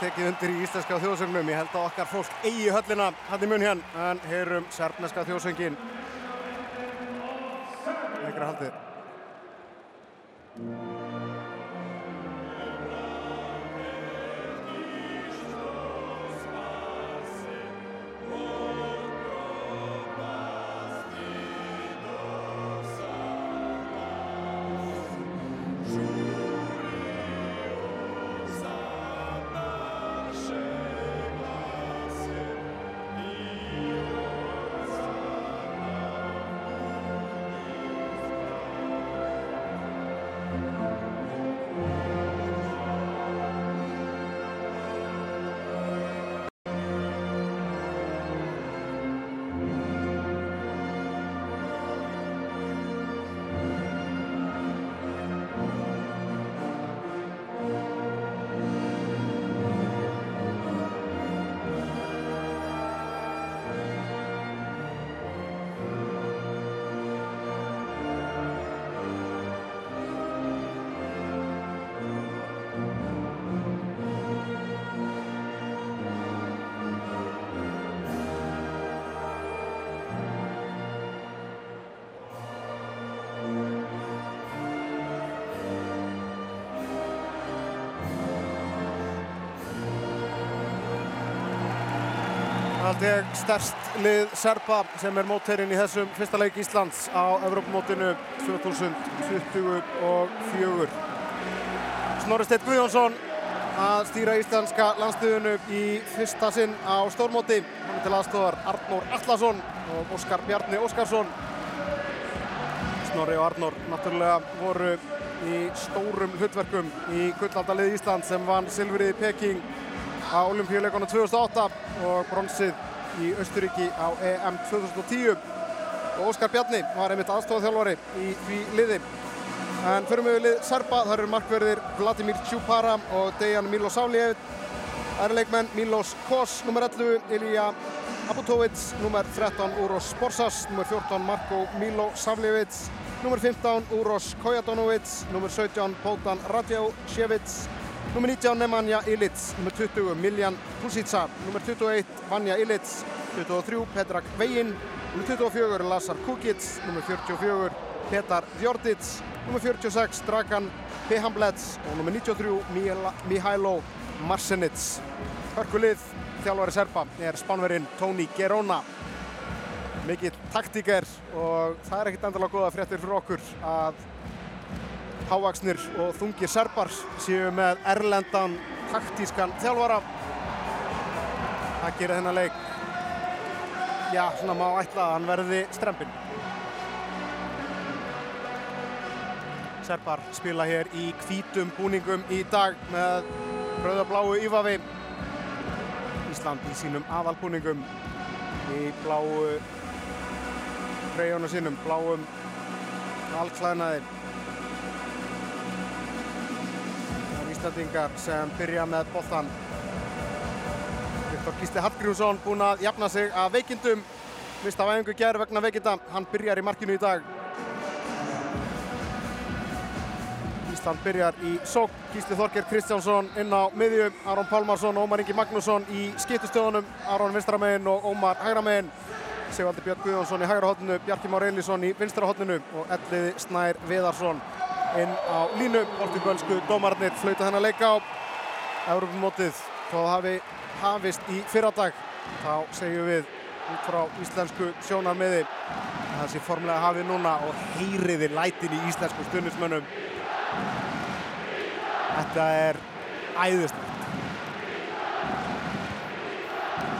tekið undir í íslenska þjóðsögnum. Ég held að okkar fólk eigi höllina hann í mun hér en heyrum serfneska þjóðsöngin. Lengra haldið. Haldið stærst lið Serba sem er mótherinn í þessum fyrsta leik Íslands á Evrópumótinu 2024. Snorri Steinn Guðjónsson að stýra íslenska landsliðinu í fyrsta sinn á stórmóti. Hann er til aðstofar Arnór Allarsson og Óskar Bjarni Óskarsson. Snorri og Arnór náttúrulega voru í stórum hlutverkum í gullaldalið Ísland sem vann silfrið í Peking á Olimpíuleikonu 2008 og bronsið í Östuríki á EM 2010 og Óskar Bjarni var einmitt aðstofaþjálfari í því liði. En mig við lið Serba, þar eru markverðir Vladimir Čupara og Dejan Milosavljevic. Það eru leikmenn Milos Kos, nr. 11, Ilija Abutovic, nr. 13, Uros Borsas, nr. 14, Marko Milosavljevic, nr. 15, Uros Kojatonovic, nr. 17, Bogdan Radjevsjevic, nr. 19, Nemanja Ilic, nr. 20, Miljan Pusica, nr. 21, Vanja Ilic, 23, Petrak Vegin, nr. 24, Lazar Kukic, nr. 44, Petar Djordic, nr. 46, Dragan Pehamblets og nr. 93, Mila- Mihailo Marsenic. Hörkulið, þjálfari Serba, er spánverinn Tony Gerona. Mikill taktíker og það er ekkert endalega góða fréttir fyrir okkur að hávaksnir og þungir serbar séu með erlendan taktískan þjálfara. Það gerir þennan leik, já, svona má ætla að hann verði strempin. Serbar spila hér í hvítum búningum í dag með rauðabláu ífafi. Ísland í sínum aðalbúningum í bláu treyjónu sínum, bláum alklæðnaði. Íslandingar sem byrja með boltan. Viktor Gísli Hallgrímsson búinn að jafna sig að veikindum. Mist af æfingu gerð vegna veikinda. Hann byrjar í markinu í dag. Ísland byrjar í sók. Gísli Þorger Kristjánsson inn á miðju. Aron Pálmarsson og Ómar Ingi Magnússon í skiptustöðunum. Aron vinstramegin og Ómar hægramegin. Sigvaldi Björn Guðjónsson í hægra hotninu. Bjarki Már Elísson í vinstra hotninu. Og Elliði Snær Viðarsson inn á línu. Portugalsku dómarnir flauta þennan leika á Európumótið. Þó það hafi hafist í fyrradag. Þá segjum við út frá íslensku sjónarmiði að það sé formulega hafið núna og heyriði lætin í íslensku stundismönnum. Þetta er æðislegt.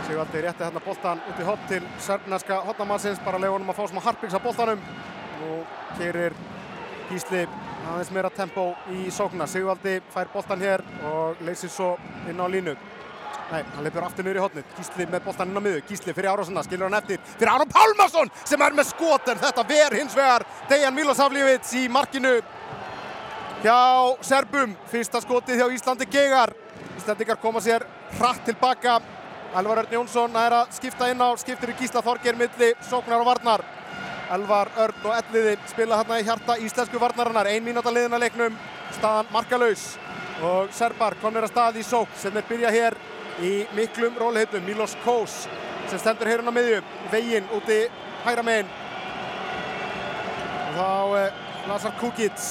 Sigvaldi rétti hérna boltan út í hot til sörfneska hotnamannsins, bara leiði honum að fá smá harpings á boltanum. Nú kerir Gísli aðeins meira tempo í sókna. Sigvaldi fær boltan hér og leysir svo inn á línu. Nei, hann leipur aftur niður í hotnið. Gísli með boltan inn á miðu. Gísli fyrir Árásson, skilur hann eftir. Fyrir Aron Pálmarsson sem er með skot en þetta ver hins vegar Dejan Milosavljevic í markinu hjá Serbum. Fyrsta skotið hjá Íslandi Gegar. Íslandingar koma sér hratt tilbaka. Elvar Örn Jónsson er að skipta inn á, skiptir í Gísla Þorger milli sóknar og varnar. Elvar Örn og Elliði spila hérna í hjarta íslensku varnarinnar. Ein mínúta liðin að leiknum, staðan markalaus. Og Serbar komir að stað í sók sem er byrja hér í miklum róliheitum. Milos Kós sem stendur hérna á miðju. Veginn úti hægra meginn. Og þá eh, Lazar Kukic.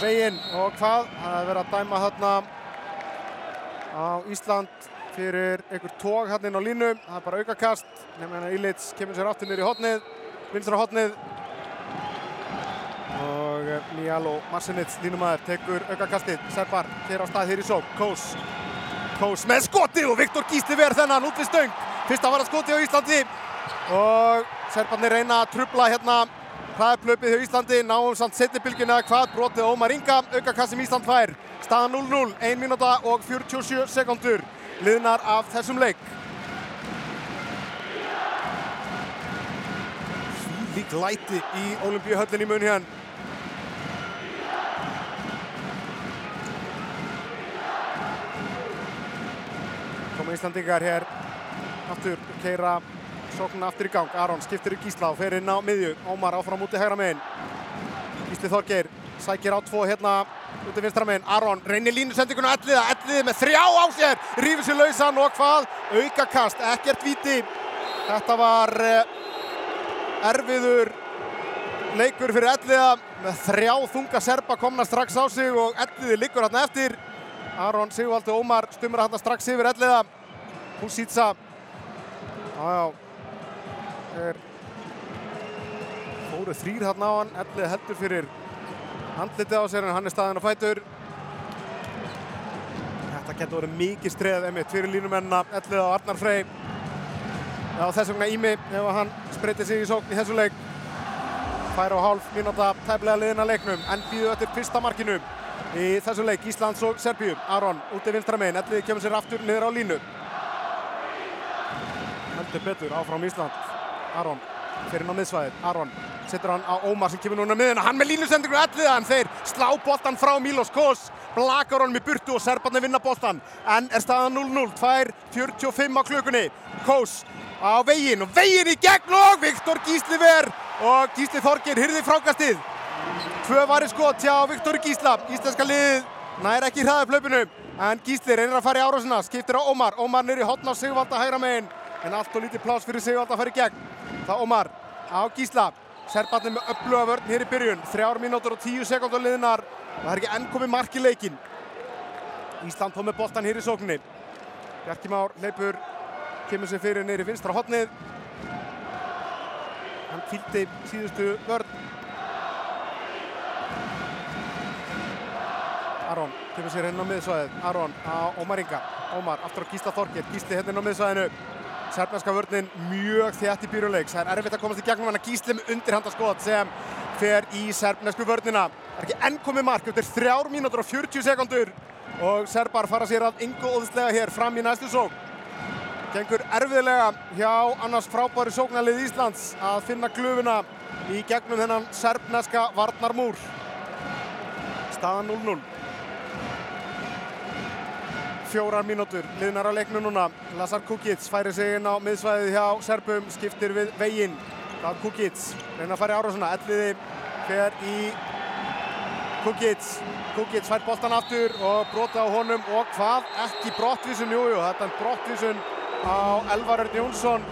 Veginn og hvað? Það er verið að dæma hérna á Ísland fyrir einhver tóg hérna inn á línu. Það er bara aukakast. Nefnir hérna Ílits kemur sér aftur niður í hotnið. Vinstra hotnið. Og eh, Mijalo Marcinits línumæður tekur aukakastið. Serbar hér á stað hér í sók. Kós. Kós með skotið og Viktor Gísli verð þennan út við stöng. Fyrsta var að skotið á Íslandi. Og Serbarnir reyna að trubla hérna hraðplöpið hjá Íslandi. Náum samt setnibilgjuna hvað brotið Ómar Inga. Aukakast sem Ísland fær. Staða 0-0. 1 mínúta og 47 sekundur. Liðnar af þessum leik. Lík læti í Ólimpíuhöllin í mun hérna. Koma Íslandingar hér aftur, keira sóknuna aftur í gang. Aron skiptir í Gísla og fer inn á miðju. Ómar áfram úti hægra megin. Gísli Þorgeir sækir á tvo hérna úti vinstra megin. Aron reynir línusendinguna elliða, elliði með þrjá á sér. Rífur sér lausan og hvað? Aukakast, ekkert viti. Þetta var eh, erfiður leikur fyrir elliða með þrjá þunga serba komna strax á sig og elliði liggur hérna eftir. Aron Sigvaldi Ómar stumur hérna strax yfir elliða. Húsítsa. Jájá. Fóru þrýr hérna á hann. Elliði heldur fyrir handlitið á sér en hann er staðinn á fætur. Þetta getur verið mikið streð emitt fyrir línumennina Elliða og Arnar Frey. Já, þess vegna Ími ef hann spreytir sig í sókn í þessu leik. Fær á hálf mínúta tæplega liðina leiknum en býðu eftir fyrsta markinu í þessu leik Íslands og Serbíu. Aron úti vinstra megin, Elliði kemur sér aftur niður á línu. Heldur betur áfram Ísland. Aron fyrir inn á miðsvæðið. Aron setur hann á Ómar sem kemur núna miðina. Hann með línusendingu Elliða en þeir slá boltan frá Milos Kos. Blakar honum í burtu og Serbarnir vinna boltan. En er staðan 0-0, 2.45 á klukkunni. Kos á veginn og veginn í gegn og Viktor Gísli ver og Gísli Þorgir hyrði frákastið. Tvö varir skot hjá Viktor Gísla. Íslenska liðið nær ekki hraðaplöpunu en Gísli reynir að fara í árásina. Skiptir á Ómar. Ómar niður í hotn á Sigvalda hægra megin en allt og lítið plás fyrir Sigvalda að fara í gegn. Það Ómar á Gísla. Serbarnir með öfluga vörn hér í byrjun. Þrjár mínútur og tíu sekundur liðnar og það er ekki enn komið mark í leikin. Ísland tóð með boltan hér í sókninni. Bjarki Már leipur kemur sér fyrir neyri vinstra hotnið. Hann kvildi síðustu vörn. Aron kemur sér hérna á miðsvæðið. Aron á Ómar Inga. Ómar aftur á Gísla Þorgir. Gísli hérna á miðsvæðinu. Serbneska vörnin mjög þétt í byrjuleiks. Það er erfitt að komast í gegnum hann að Gísli með undirhandaskot sem fer í serbnesku vörnina. Það er ekki enn komið mark eftir þrjár mínútur og 40 sekundur og Serbar fara sér að yngu óðslega hér fram í næstu sók. Gengur erfiðlega hjá annars frábæri sóknarlið Íslands að finna glufuna í gegnum þennan serbneska varnarmúr. Staðan 0-0. Fjórar mínútur liðnar á leiknu núna. Lazar Kukic færi sig inn á miðsvæðið hjá Serbum, skiptir við veginn. Það er Kukic, reyna að fara í árásuna. Elliði fer í Kukic. Kukic fær boltan aftur og brota á honum og hvað? Ekki brottvísun, jújú, jú, þetta er brottvísun á Elvar Örn Jónsson.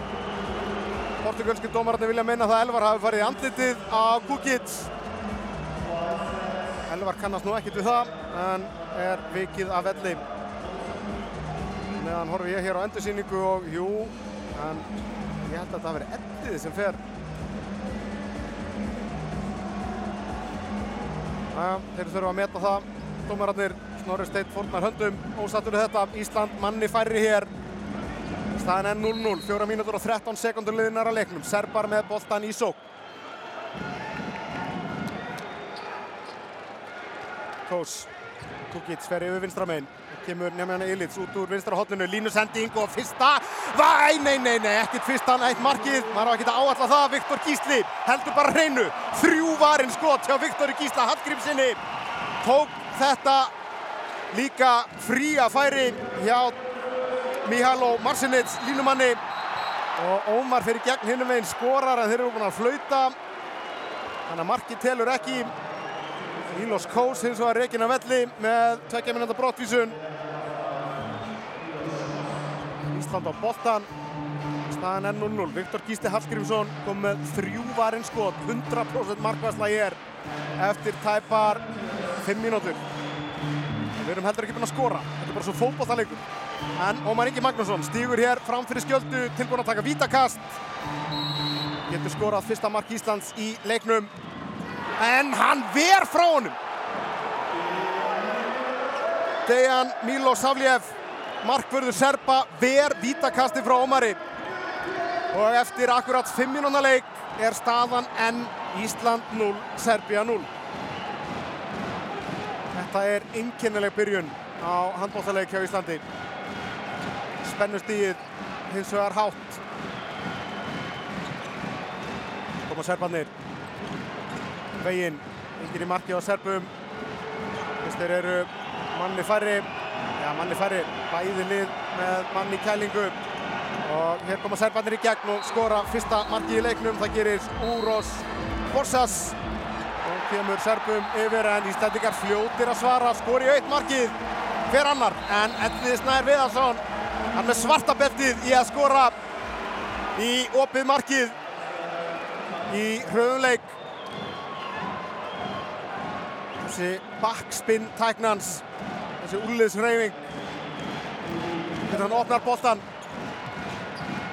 Portugalski dómararnir vilja meina það að Elvar hafi farið í andlitið á Kukic. Elvar kannast nú ekkert við það en er vikið af velli. Meðan horfi ég hér á endursýningu og jú, en ég held að það veri Elliði sem fer. Þeir þurfa að meta það. Dómararnir Snorri Steit fórnar höndum, ósattur þetta. Ísland manni færri hér. Staðan er 0-0, 4 mínútur og 13 sekundur liðinar að leiknum. Serbar með boltan í sók. Kós, Kukic fer yfir vinstra megin. Kemur Nemjana Ilits út úr vinstra hotninu, línusending og fyrsta. Væ, nei, nei, nei, ekkert fyrsta, eitt markið. Maður á ekki að áalla það. Viktor Gísli heldur bara hreinu. Þrjú varinn skot hjá Viktor Gísla Hallgrímsinni. Tók þetta líka fría færi hjá Mihálo Marcinits línumanni. Og Ómar fyrir gegn hinnum veginn skorar en þeir eru búin að flauta. Þannig að markið telur ekki. Milos Kós hins vegar reikin að velli með tveggja minúta brottvísun. Ísland á boltan. Staðan er 0-0. Viktor Gísli Hallgrímsson kom með þrjú varinn skot. 100% markværsla hér eftir tæpar 5 mínútur. Við erum heldur ekki búin að skora. Þetta er bara svo fótballtaleikur. En Ómar Ingi Magnússon stígur hér fram fyrir skjöldu, tilbúin að taka vítakast. Getur skorað fyrsta mark Íslands í leiknum. En hann ver frá honum. Dejan Milosavljev, markvörður Serba, ver vítakasti frá Ómari. Og eftir akkurat 5 mínúna leik er staðan enn Ísland 0, Serbia 0. Þetta er einkennileg byrjun á handbóttaleik hjá Íslandi. Spennustíð hins vegar hátt. Koma serbarnir. Veginn, engin í marki á serbum. Þeir eru manni færri, já manni færri, bæði lið með manni kælingu. Og hér koma serbarnir í gegn og skora fyrsta marki í leiknum. Það gerir Úros Borsas. Og kemur serbum yfir en Íslandingar fljótir að svara. Skori aukt markið hver annar en Elliði Snær Viðarsson. Hann með svarta beltið í að skora í opið markið í hröðunleik. Þessi backspin tæknans, þessi úrliðshreyfing. Þegar hann opnar boltan.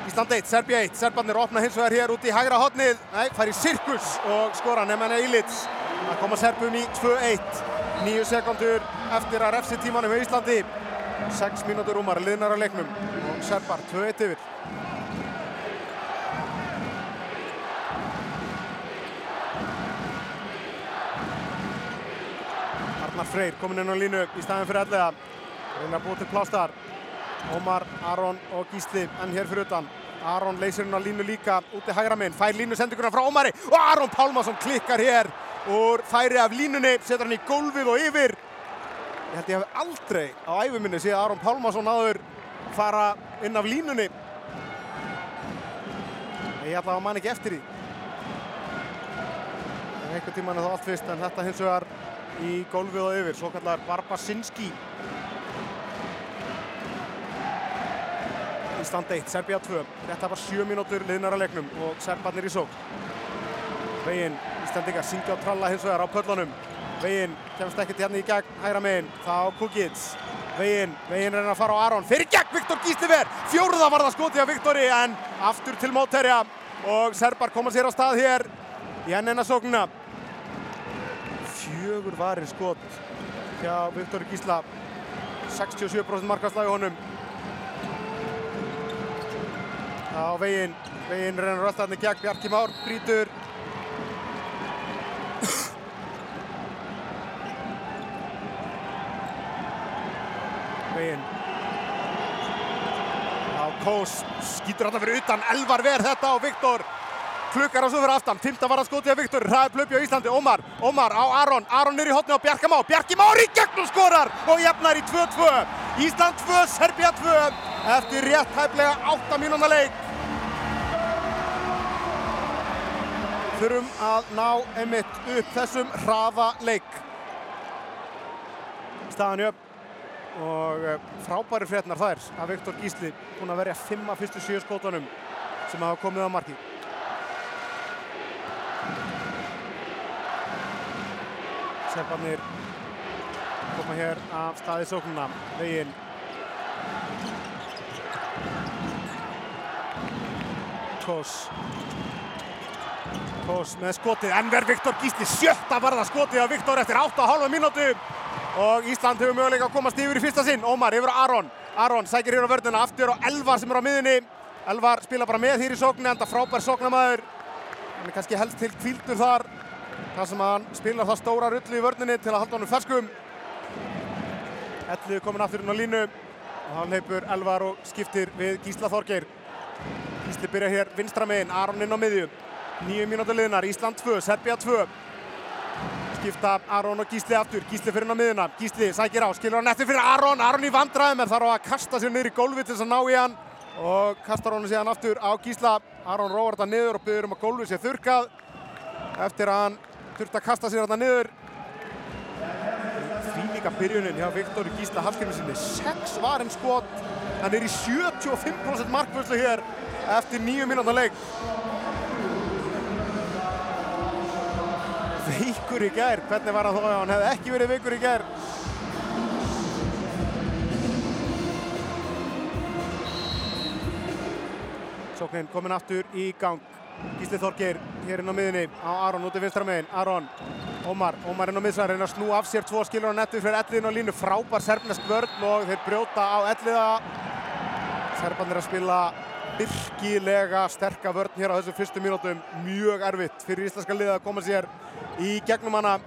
Ísland 1, Serbia 1. Serbarnir opna hins vegar hér út í hægra hotnið. Nei, fær í sirkus og skora Nemanja Ilits. Það koma Serbum í 2-1. Níu sekundur eftir að refsi tímanum hjá Íslandi. 6 mínútur umar, liðnar á leiknum. Og Serbar 2-1 yfir. Arnar Freyr kominn inn á línu í staðin fyrir ellega. Reyna að búið til plástar. Ómar, Aron og Gísli enn hér fyrir utan. Aron leysir hún á línu líka úti hægra minn. Fær línu sendinguna frá Ómari og Aron Pálmarsson klikkar hér úr færi af línunni. Setur hann í gólfið og yfir. Ég held ég hef aldrei á æfuminni séð Aron Pálmarsson aður fara inn af línunni. Ég ætla að mann ekki eftir því. En einhvern tíman er það allt fyrst en þetta hins vegar í gólfið og yfir. Svo kallar Barbasinski. Ísland 1, Serbia 2. Þetta var 7 mínútur liðnar að leiknum og Serbarnir í sók. Veginn, Íslandingar syngja og tralla hins vegar á pöllunum. Veginn kemst ekkert hérna í gegn, hægra meginn, þá Kukic. Veginn, veginn reynar að fara á Aron. Fyrir gegn Viktor Gísliver, fjóruða var það skoti af Viktori en aftur til mótherja. Og Serbar koma sér á stað hér í enn enna sóknuna fjögur varir skot hjá Viktor Gísla. 67% markaslæði honum. Á veginn veginn reynur alltaf hérna gegn Bjarki Már brítur veginn. Á Kós skýtur alltaf fyrir utan elvar verð þetta á Viktor klukkar á svo fyrir aftan, fymta var að skoti að Viktor, hraði plöpi á Íslandi, Ómar, Ómar á Aron, Aron er í hotni á Bjarka Má, Bjarki Már í gegnum skorar og jafnar í 2-2, Ísland 2, Serbia 2, eftir rétt hæflega 8 mínúna leik. Þurfum að ná einmitt upp þessum hraða leik. Staðan jöfn og eh, frábæri frétnar þær að Viktor Gísli búinn að verja 5 af fyrstu 7 skótunum sem hafa komið á marki. Serbarnir koma hér af staði sóknuna, veginn. Kós. Kós með skotið, en verð Viktor Gísli sjötta varða skotið af Viktor eftir 8,5 mínútu og Ísland hefur möguleika að komast yfir í fyrsta sinn. Ómar yfir á Aron. Aron sækir hér á vörðuna aftur á Elvar sem er á miðunni. Elvar spila bara með hér í sóknu, enda frábær sóknamaður. Hann er kannski helst til kvíldur þar. Það sem hann spilar það stóra rullu í vörðinni til að halda honum ferskum. Ellið komin aftur inn á línu og hann leipur Elvar og skiptir við Gísla Þorgeir. Gísli byrja hér vinstra megin, Aron inn á miðju. Nýju mínúti liðnar, Ísland 2, Serbia 2. Skipta Aron og Gísli aftur, Gísli fyrir inn á miðuna. Gísli sækir á, skilur hann eftir fyrir Aron, Aron í vandræðum en þarf að kasta sér niður í gólfi til þess að ná í hann. Og kastar honum síðan aftur á Gísla. Aron róar þetta niður og byrður um að gólfið sé þurkað. Eftir að hann þurft að kasta sér þetta niður. Því líka byrjunin hjá Viktor Gísla Hafskirmi sinni. Sex varinn skot. Hann er í 75% markvörslu hér eftir nýju mínúta leik. Veikur í gær. Hvernig var hann þó að hann hefði ekki verið veikur í gær? Sóknin komin aftur í gang. Gísli Þorgeir hér inn á miðunni á Aron út í vinstra megin. Aron, Ómar, Ómar inn á miðsvæðar, reyna að snú af sér tvo skilur á nettu fyrir elliðin á línu. Frábær serbnesk vörn og þeir brjóta á elliða. Serbarnir að spila virkilega sterka vörn hér á þessum fyrstu mínútum. Mjög erfitt fyrir íslenska liða að koma sér í gegnum hana.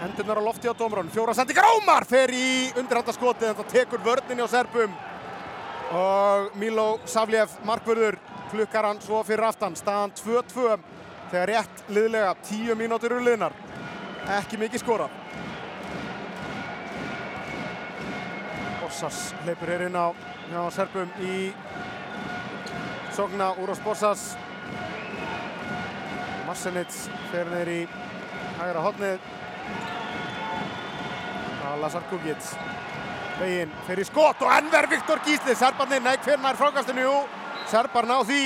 Hendurnar á lofti á Dómrón. Fjóra sendingar Ómar fer í undirhandaskotið en það tekur vörninni á Serbum og Milo Savljev markvörður klukkar hann svo fyrir aftan. Staðan 2-2 þegar rétt liðlega 10 mínútur úr liðnar. Ekki mikið skora Borsas hleypur hér inn á hjá Serbum í sogna Úros Borsas. Marsenits fer neyri hægra hotnið Lazar Kukic veginn fyrir skot og ennver Viktor Gísli. Serbarnir, nei hvernig er frákastinu? Jú, Serbar ná því.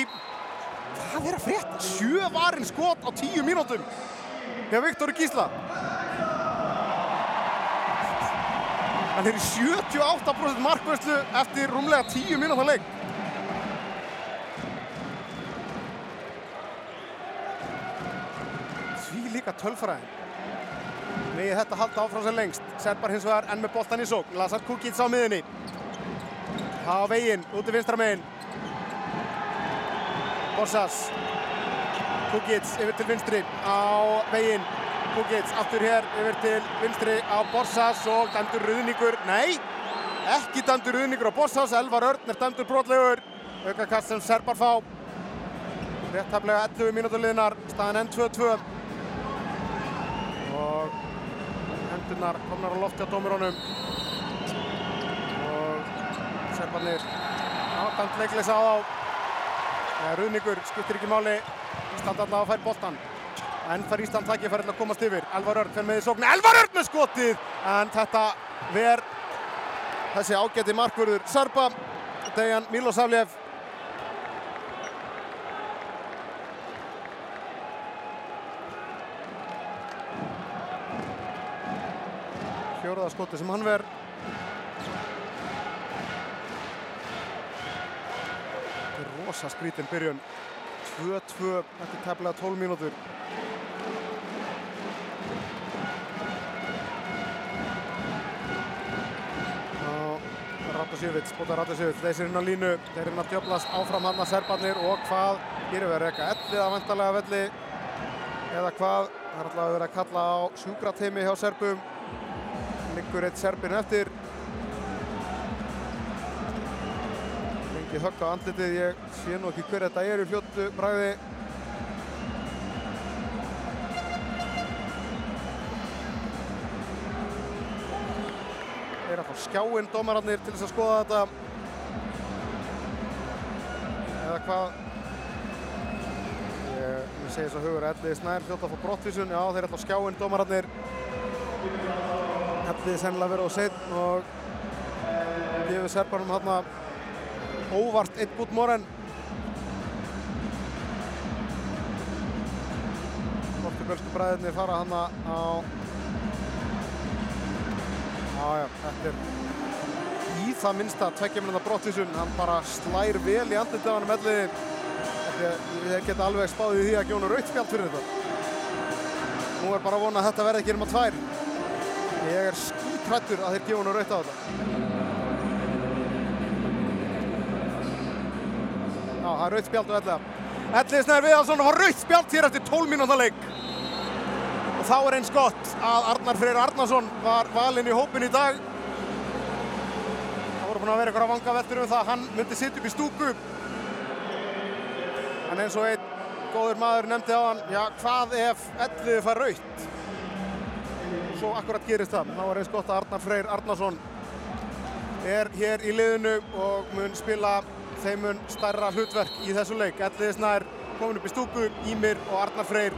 Hvað er að frétta? Sjö varinn skot á tíu mínútum. Hjá Viktor Gísla. Hann er í 78% markvörslu eftir rúmlega tíu mínúta leik. Því líka tölfræðin Megið þetta halda áfram sem lengst. Serbar hins vegar enn með boltan í sók. Lazar Kukic á miðunni. Á veginn, út í vinstra meginn. Borsas. Kukic yfir til vinstri á veginn. Kukic aftur hér yfir til vinstri á Borsas og dæmdur ruðningur. Nei, ekki dæmdur ruðningur á Borsas. Elvar Örn er dæmdur brotlegur. Aukakast sem Serbar fá. Réttaflega 11 mínútur liðnar. Staðan enn 2-2. Og hendurnar komnar á lofti á dómurónum og serbarnir ákvæmt leikleisa á þá. Eða Ruðningur skiptir ekki máli. Ísland alltaf að fær boltan en þar Ísland takki fær að komast yfir. Elvar Örn fer með í sóknu, Elvar Örn með skotið! En þetta ver þessi ágæti markvörður Serba Dejan Milosavljev fjóraða skoti sem hann ver. Þetta er rosa skrítin byrjun. 2-2 eftir tefnilega 12 mínútur. Ratasjevic, Bóta Ratasjevic þeir inn á línu, þeir inn að djöblast áfram hann að serbarnir og hvað gerir við að reyka ellið að vantarlega velli eða hvað, það er alltaf vera að kalla á sjúkrateimi hjá serbum liggur eitt serbin eftir Ekki högg á andlitið, ég sé nú ekki hver þetta er í fljóttu bræði. Er að fá skjáinn dómararnir til þess að skoða þetta. Eða hvað? Ég, ég segi þess að hugur Elliði Snær fljótt að fá brottvísun. Já, þeir ætla á skjáinn dómararnir. Elliði sennilega verið á setn og gefið serbarum hérna óvart eitt bút moren. Portugalsku bræðinni fara hana á Já, já, þetta er í það minnsta tveggja minna brottvísun. Hann bara slær vel í andlitið á hann með elliðin. Ég geta alveg spáðið því að gjóna rautspjald fyrir þetta. Nú er bara að vona að þetta verði ekki um að tvær. Ég er skítrættur að þeir gefa hann raut á þetta. Já, það er rautspjald og elliða. Ellið Snær Viðarsson var rautspjald hér eftir 12 mínúta leik. Og þá er eins gott að Arnar Freyr Arnarsson var valinn í hópin í dag. Það voru búin að vera eitthvað vangaveltur um það að hann myndi sitt upp í stúku. En eins og einn góður maður nefndi á hann, já hvað ef elliði fær raut? Svo akkurat gerist það. Þá er eins gott að Arnar Freyr Arnarsson er hér í liðinu og mun spila þeim mun stærra hlutverk í þessu leik. Elliði Snær komin upp í stúku, Ímir og Arnar Freyr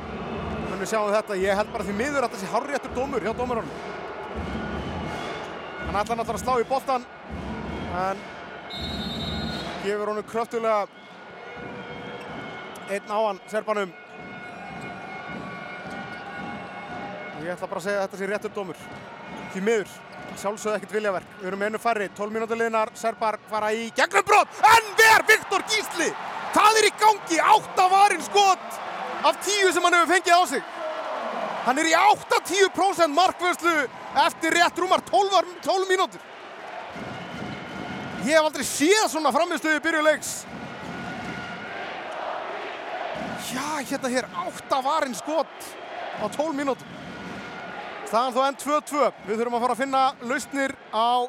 Þannig sjáum við þetta, ég held bara því miður að þetta sé hárréttur dómur hjá dómurunum. Hann ætlar náttúrulega að slá í boltan, en gefur honum kröftulega einn á hann, serbanum. Ég ætla bara að segja að þetta sé réttur dómur. Því miður, sjálfsögðu ekkert viljaverk. Við erum einu færri, 12 mínútur liðnar, serbar fara í gegnumbrot, en ver Viktor Gísli! Það er í gangi, átta varinn skot! af tíu sem hann hefur fengið á sig. Hann er í 80% markvöðslu eftir rétt rúmar 12, 12 mínútur. Ég hef aldrei séð svona framistuði byrjuleiks. Já, hérna hér, 8 varinn skot á 12 mínútur. Staðan þó enn 2-2. Við þurfum að fara að finna lausnir á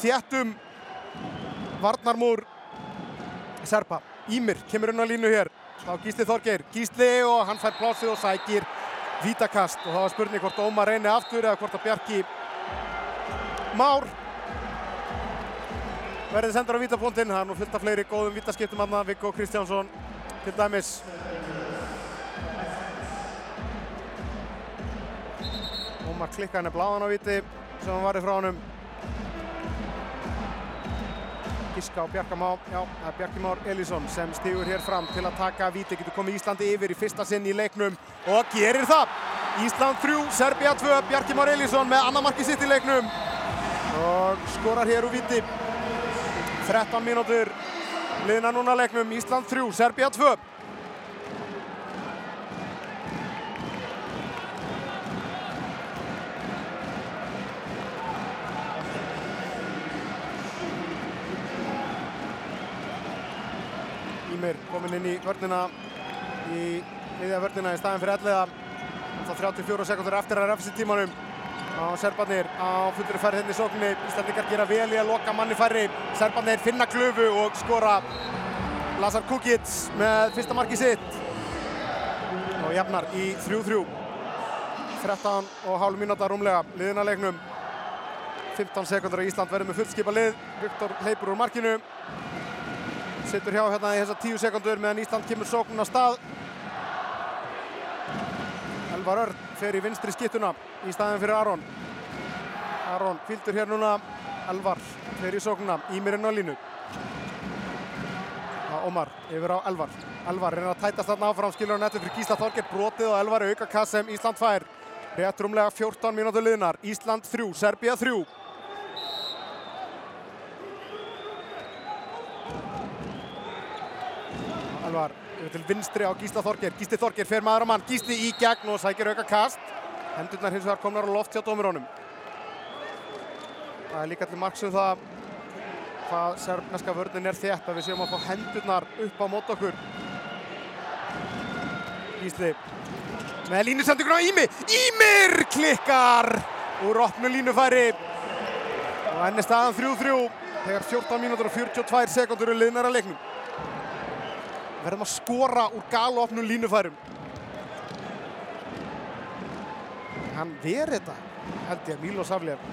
þjættum varnarmúr Serpa. Ímir kemur inn á línu hér. Á Gísli Þorgeir, Gísli og hann fær plásið og sækir vítakast. Og það var spurning hvort Ómar reyni aftur eða hvort að Bjarki Már verði sendur á vítapunktinn, það er nú fullt af fleiri góðum vítaskiptum aðna, Viggo Kristjánsson til dæmis Ómar klikka henni bláðan á víti sem hann varði frá honum Giska á Bjarkamá, já, það er Bjarki Már Elísson sem stígur hér fram til að taka víti, getur komið Íslandi yfir í fyrsta sinn í leiknum og gerir það. Ísland 3, Serbia 2, Bjarki Már Elísson með annar marki sitt í leiknum og skorar hér úr víti. 13 mínútur liðna núna leiknum, Ísland 3, Serbia 2. Ímir kominn inn í vörnina í miðja vörnina í staðin fyrir elliða. Þá 34 sekundur eftir að refsi tímanum á Serbarnir á fullri færð henni sókninni. Íslandingar gera vel í að loka manni færri. Serbarnir finna klöfu og skora. Lazar Kukic með fyrsta marki sitt. Og jafnar í 3-3 13 og hálf mínúta rúmlega liðina leiknum. 15 sekundur og Ísland verður með fullskipa lið. Viktor hleypur úr markinu Sittur hjá hérna í þessar tíu sekundur meðan Ísland kemur sóknun á stað. Elvar Örn fer í vinstri skittuna í staðin fyrir Aron. Aron kvildur hér núna. Elvar fer í sóknuna. Ímirinn á línu. Já, Ómar yfir á Elvar. Elvar reynar að tætast þarna áfram. Skilur hann eftir fyrir Gísla Þorgert. Brotið og Elvar auka kass sem Ísland fær. Rétt rúmlega 14 mínútur liðnar. Ísland 3, Serbia 3. Elvar yfir til vinstri á Gísla Þorger. Gísli Þorger fer maður á mann. Gísli í gegn og sækir auka kast. Hendurnar hins vegar komnar á loft hjá dómurónum. Það er líka til marksum það hvað serfneska vörðin er þétt að við séum að fá hendurnar upp á mót okkur. Gísli með línusendingun á Ími. Ímir klikkar úr opnu línufæri. Og enn er staðan 3-3. þegar 14 mínútur og 42 sekundur eru liðnar að leiknum. Verðum að skora úr galopnum línufærum. Hann verið þetta, held ég, Mílos Aflef.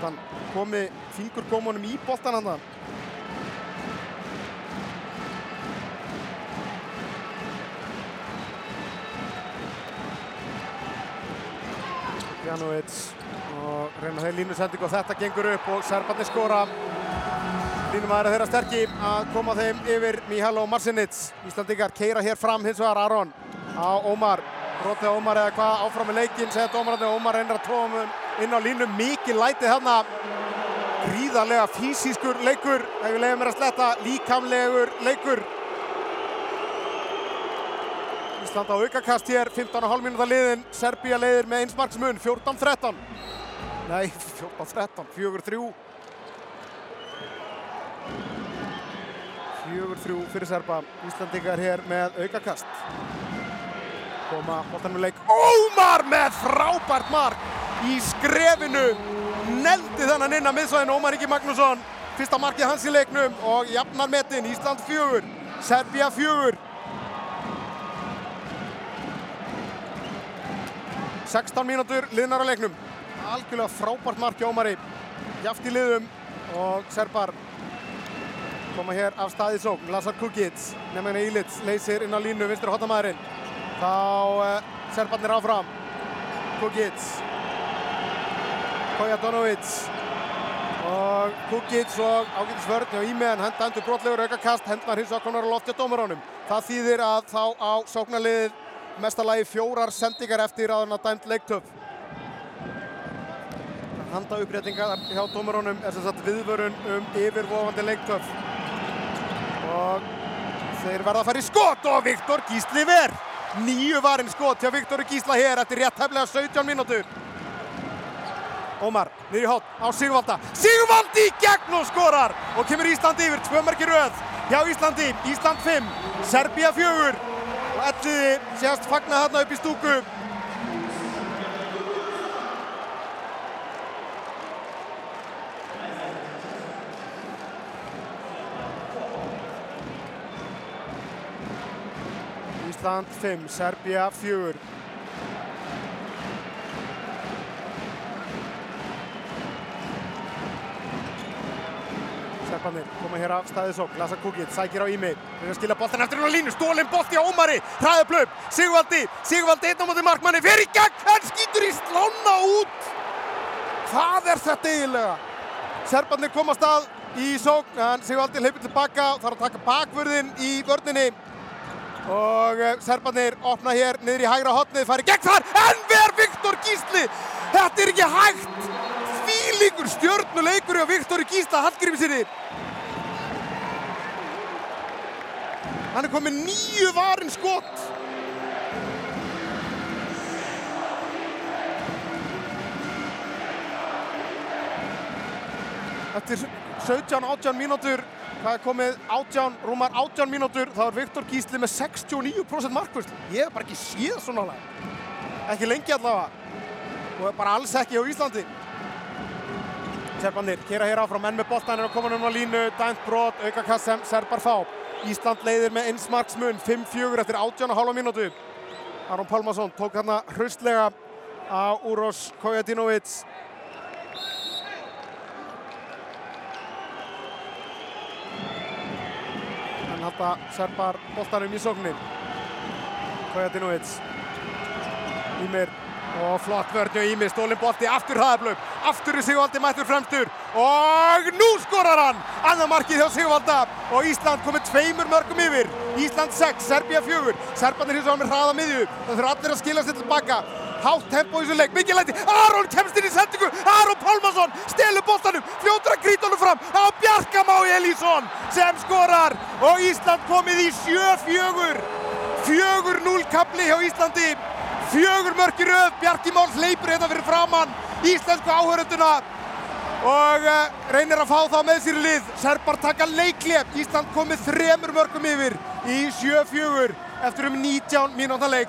Hann komi fingur gómanum í boltan hann það. Janovic og reyna þeir línusendingu og þetta gengur upp og Serbarnir skora línumæður þeirra sterkir að koma þeim yfir Mihalo Marsinic Íslandingar keira hér fram hins vegar Aron á Ómar. Brotið á Ómar eða hvað? Áfram með leikinn segja dómarandi og Ómar reynir að tróða mun inn á línu. Mikið lætið þarna. Gríðarlega fysiskur leikur. Ef við leiðum mér að sletta líkamlegur leikur. Ísland á aukakast hér, 15,5 minúta liðin, Serbía leiðir með einsmarksmun, 14-13. Nei, 14-13, 4-3. 4-3 fyrir Serba, Íslandingar hér með aukakast. Koma boltanum leik, Ómar með frábært mark í skrefinu. Neldi þennan inn að miðsvæðinu, Ómar Ingi Magnússon. Fyrsta markið hans í leiknum og jafnar metin, Ísland 4, Serbía 4. 16 mínútur liðnar á leiknum. Algjörlega frábært mark hjá Ómari. Jaft í liðum og Serbar koma hér af staðið sókn. Lazar Kukic, nefnina Ílits, leysir inn á línu, vinstur hotamæðurinn. Þá uh, Serbarnir áfram. Kukic. Kojadonovic. Og Kukic og ágætis vörn hjá Ímeðan henda endur brotlegur aukakast, hendnar hins og konar á loftja dómarónum. Það þýðir að þá á sóknarliðið mestalagi fjórar sendingar eftir að hann að dæmt leiktöf. Handa uppréttingar hjá dómarónum er sem sagt viðvörun um yfirvofandi leiktöf. Og þeir verða að fara í skot og Viktor Gísli ver. Nýju varinn skot hjá Viktor Gísla hér eftir rétt heflega 17 mínútur. Ómar, niður í hótt á Sigvalda. Sigvaldi í gegn og skorar og kemur Íslandi yfir, tvö marki röð hjá Íslandi. Ísland 5, Serbia 4 og Elliði sést fagna þarna upp í stúku. Ísland 5, Serbia 4. Serbarnir koma hér af staðið sók, Lasa Kukic, sækir á Ími, við að skilja boltan eftir hún á línu, stólinn bolti á Ómari, hraðuplöp, Sigvaldi, Sigvaldi einn á móti markmanni, fyrir gegn, en skýtur í slána út. Hvað er þetta eiginlega? Serbarnir koma stað í sók, en Sigvaldi hleypur tilbaka, þarf að taka bakvörðin í vörninni. Og uh, Serbarnir opna hér niður í hægra hotnið, færi gegn þar, en ver Viktor Gísli, þetta er ekki hægt. Fílingur stjörnuleikur hjá Viktor Gísla Hallgrímsinni. Hann er komið nýju varin skott. Eftir 17-18 mínútur, það er komið 18, rúmar 18 mínútur, þá er Viktor Gísli með 69% markvist. Ég hef bara ekki séð svona alveg. Ekki lengi allavega. Og bara alls ekki á Íslandi. Serbarnir kera hér áfram, menn með boltanir og koma um á línu, dæmt brot, aukakast sem Serbar fá. Ísland leiðir með einsmarksmun, 5-4 eftir 18,5 mínútu. Aron Pálmarsson tók hérna hraustlega á Úros Kojadinovic. En halda Serbar boltanum í sóknin. Kojadinovic. Ímir og flott vörn og Ími, stólinn bolti, aftur hraðablöf, aftur er Sigvaldi mættur fremstur. Og nú skorar hann, annar markið hjá Sigvalda. Og Ísland komið tveimur mörgum yfir, Ísland 6, Serbia 4, Serbarnir hins vegar með hraða miðju, það þurfa allir að skilja sér tilbaka, hátt tempo í þessu leik, mikið læti, Aron kemst inn í sendingu, Aron Pálmarsson stelur að grýta honum fram. Á Bjarkamái Elísson sem skorar og Ísland komið í 7-4, 4-0 kapli hjá Íslandi. Fjögur mörk í röð, Bjarki Mál hleypur þetta fyrir framann íslensku áhörönduna og uh, reynir að fá þá með sér lið. Serbar taka leiklef, Ísland komið þremur mörgum yfir í 7-4 eftir um 19 mínúta leik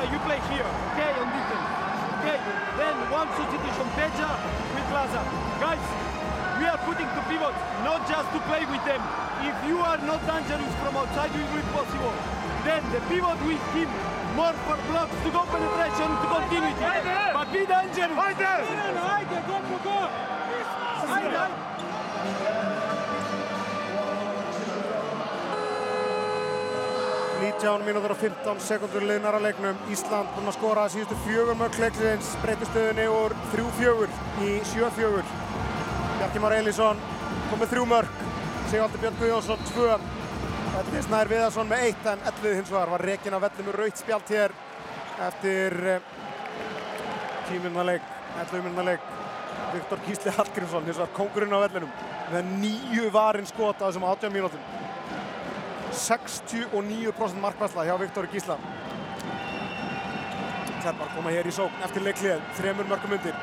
you play here, okay, on defense. Okay, then one substitution, Peja with Laza. Guys, we are putting two pivots, not just to play with them. If you are not dangerous from outside, it will be possible. Then the pivot with him, more for blocks, to go penetration, to continuity. But be dangerous. Go, go, go. Haydi. 19 mínútur og 15 sekundur liðnar að leiknum. Ísland búinn að skora síðustu fjögur mörg leiksins, breytti stöðunni úr 3-4 í 7-4. Bjarki Már Elísson kom með þrjú mörg, Sigvaldur Björn Guðjónsson 2. Elli Snær Viðarsson með 1 en Ellið hins vegar var rekin af Elli með raut spjalt hér eftir tíminna leik, 11 minna leik. Viktor Gísli Hallgrímsson hins vegar kongurinn á vellinum með nýju varinn skot á þessum 18 mínútum. 69% markværsla hjá Viktor Gísla. Serbar koma hér í sókn eftir leiklið, þremur mörgum undir.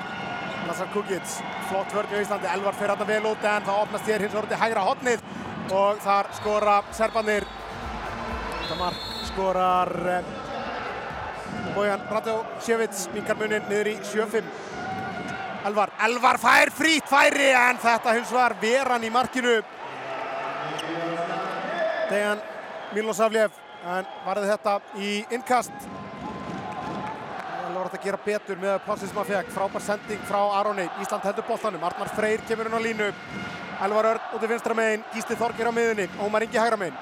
Lazar Kukic, flott vörn í Íslandi, Elvar fer hérna vel út en það opnast hér hins út í hægra hotnið og þar skora Serbanir. Þetta mark skorar eh, Bojan Radosjevic, minkar munin niður í 7-5. Elvar, Elvar fær frýtt færi en þetta hins vegar veran í markinu. Dejan Milosavljev en varði þetta í innkast. Það var að gera betur með plassið sem hann fekk. Frábær sending frá Aroni. Ísland heldur boltanum, Arnar Freyr kemur inn á línu. Elvar Örn út í vinstra megin. Gísli Þorgir á miðunni, Ómar Ingi hægra megin.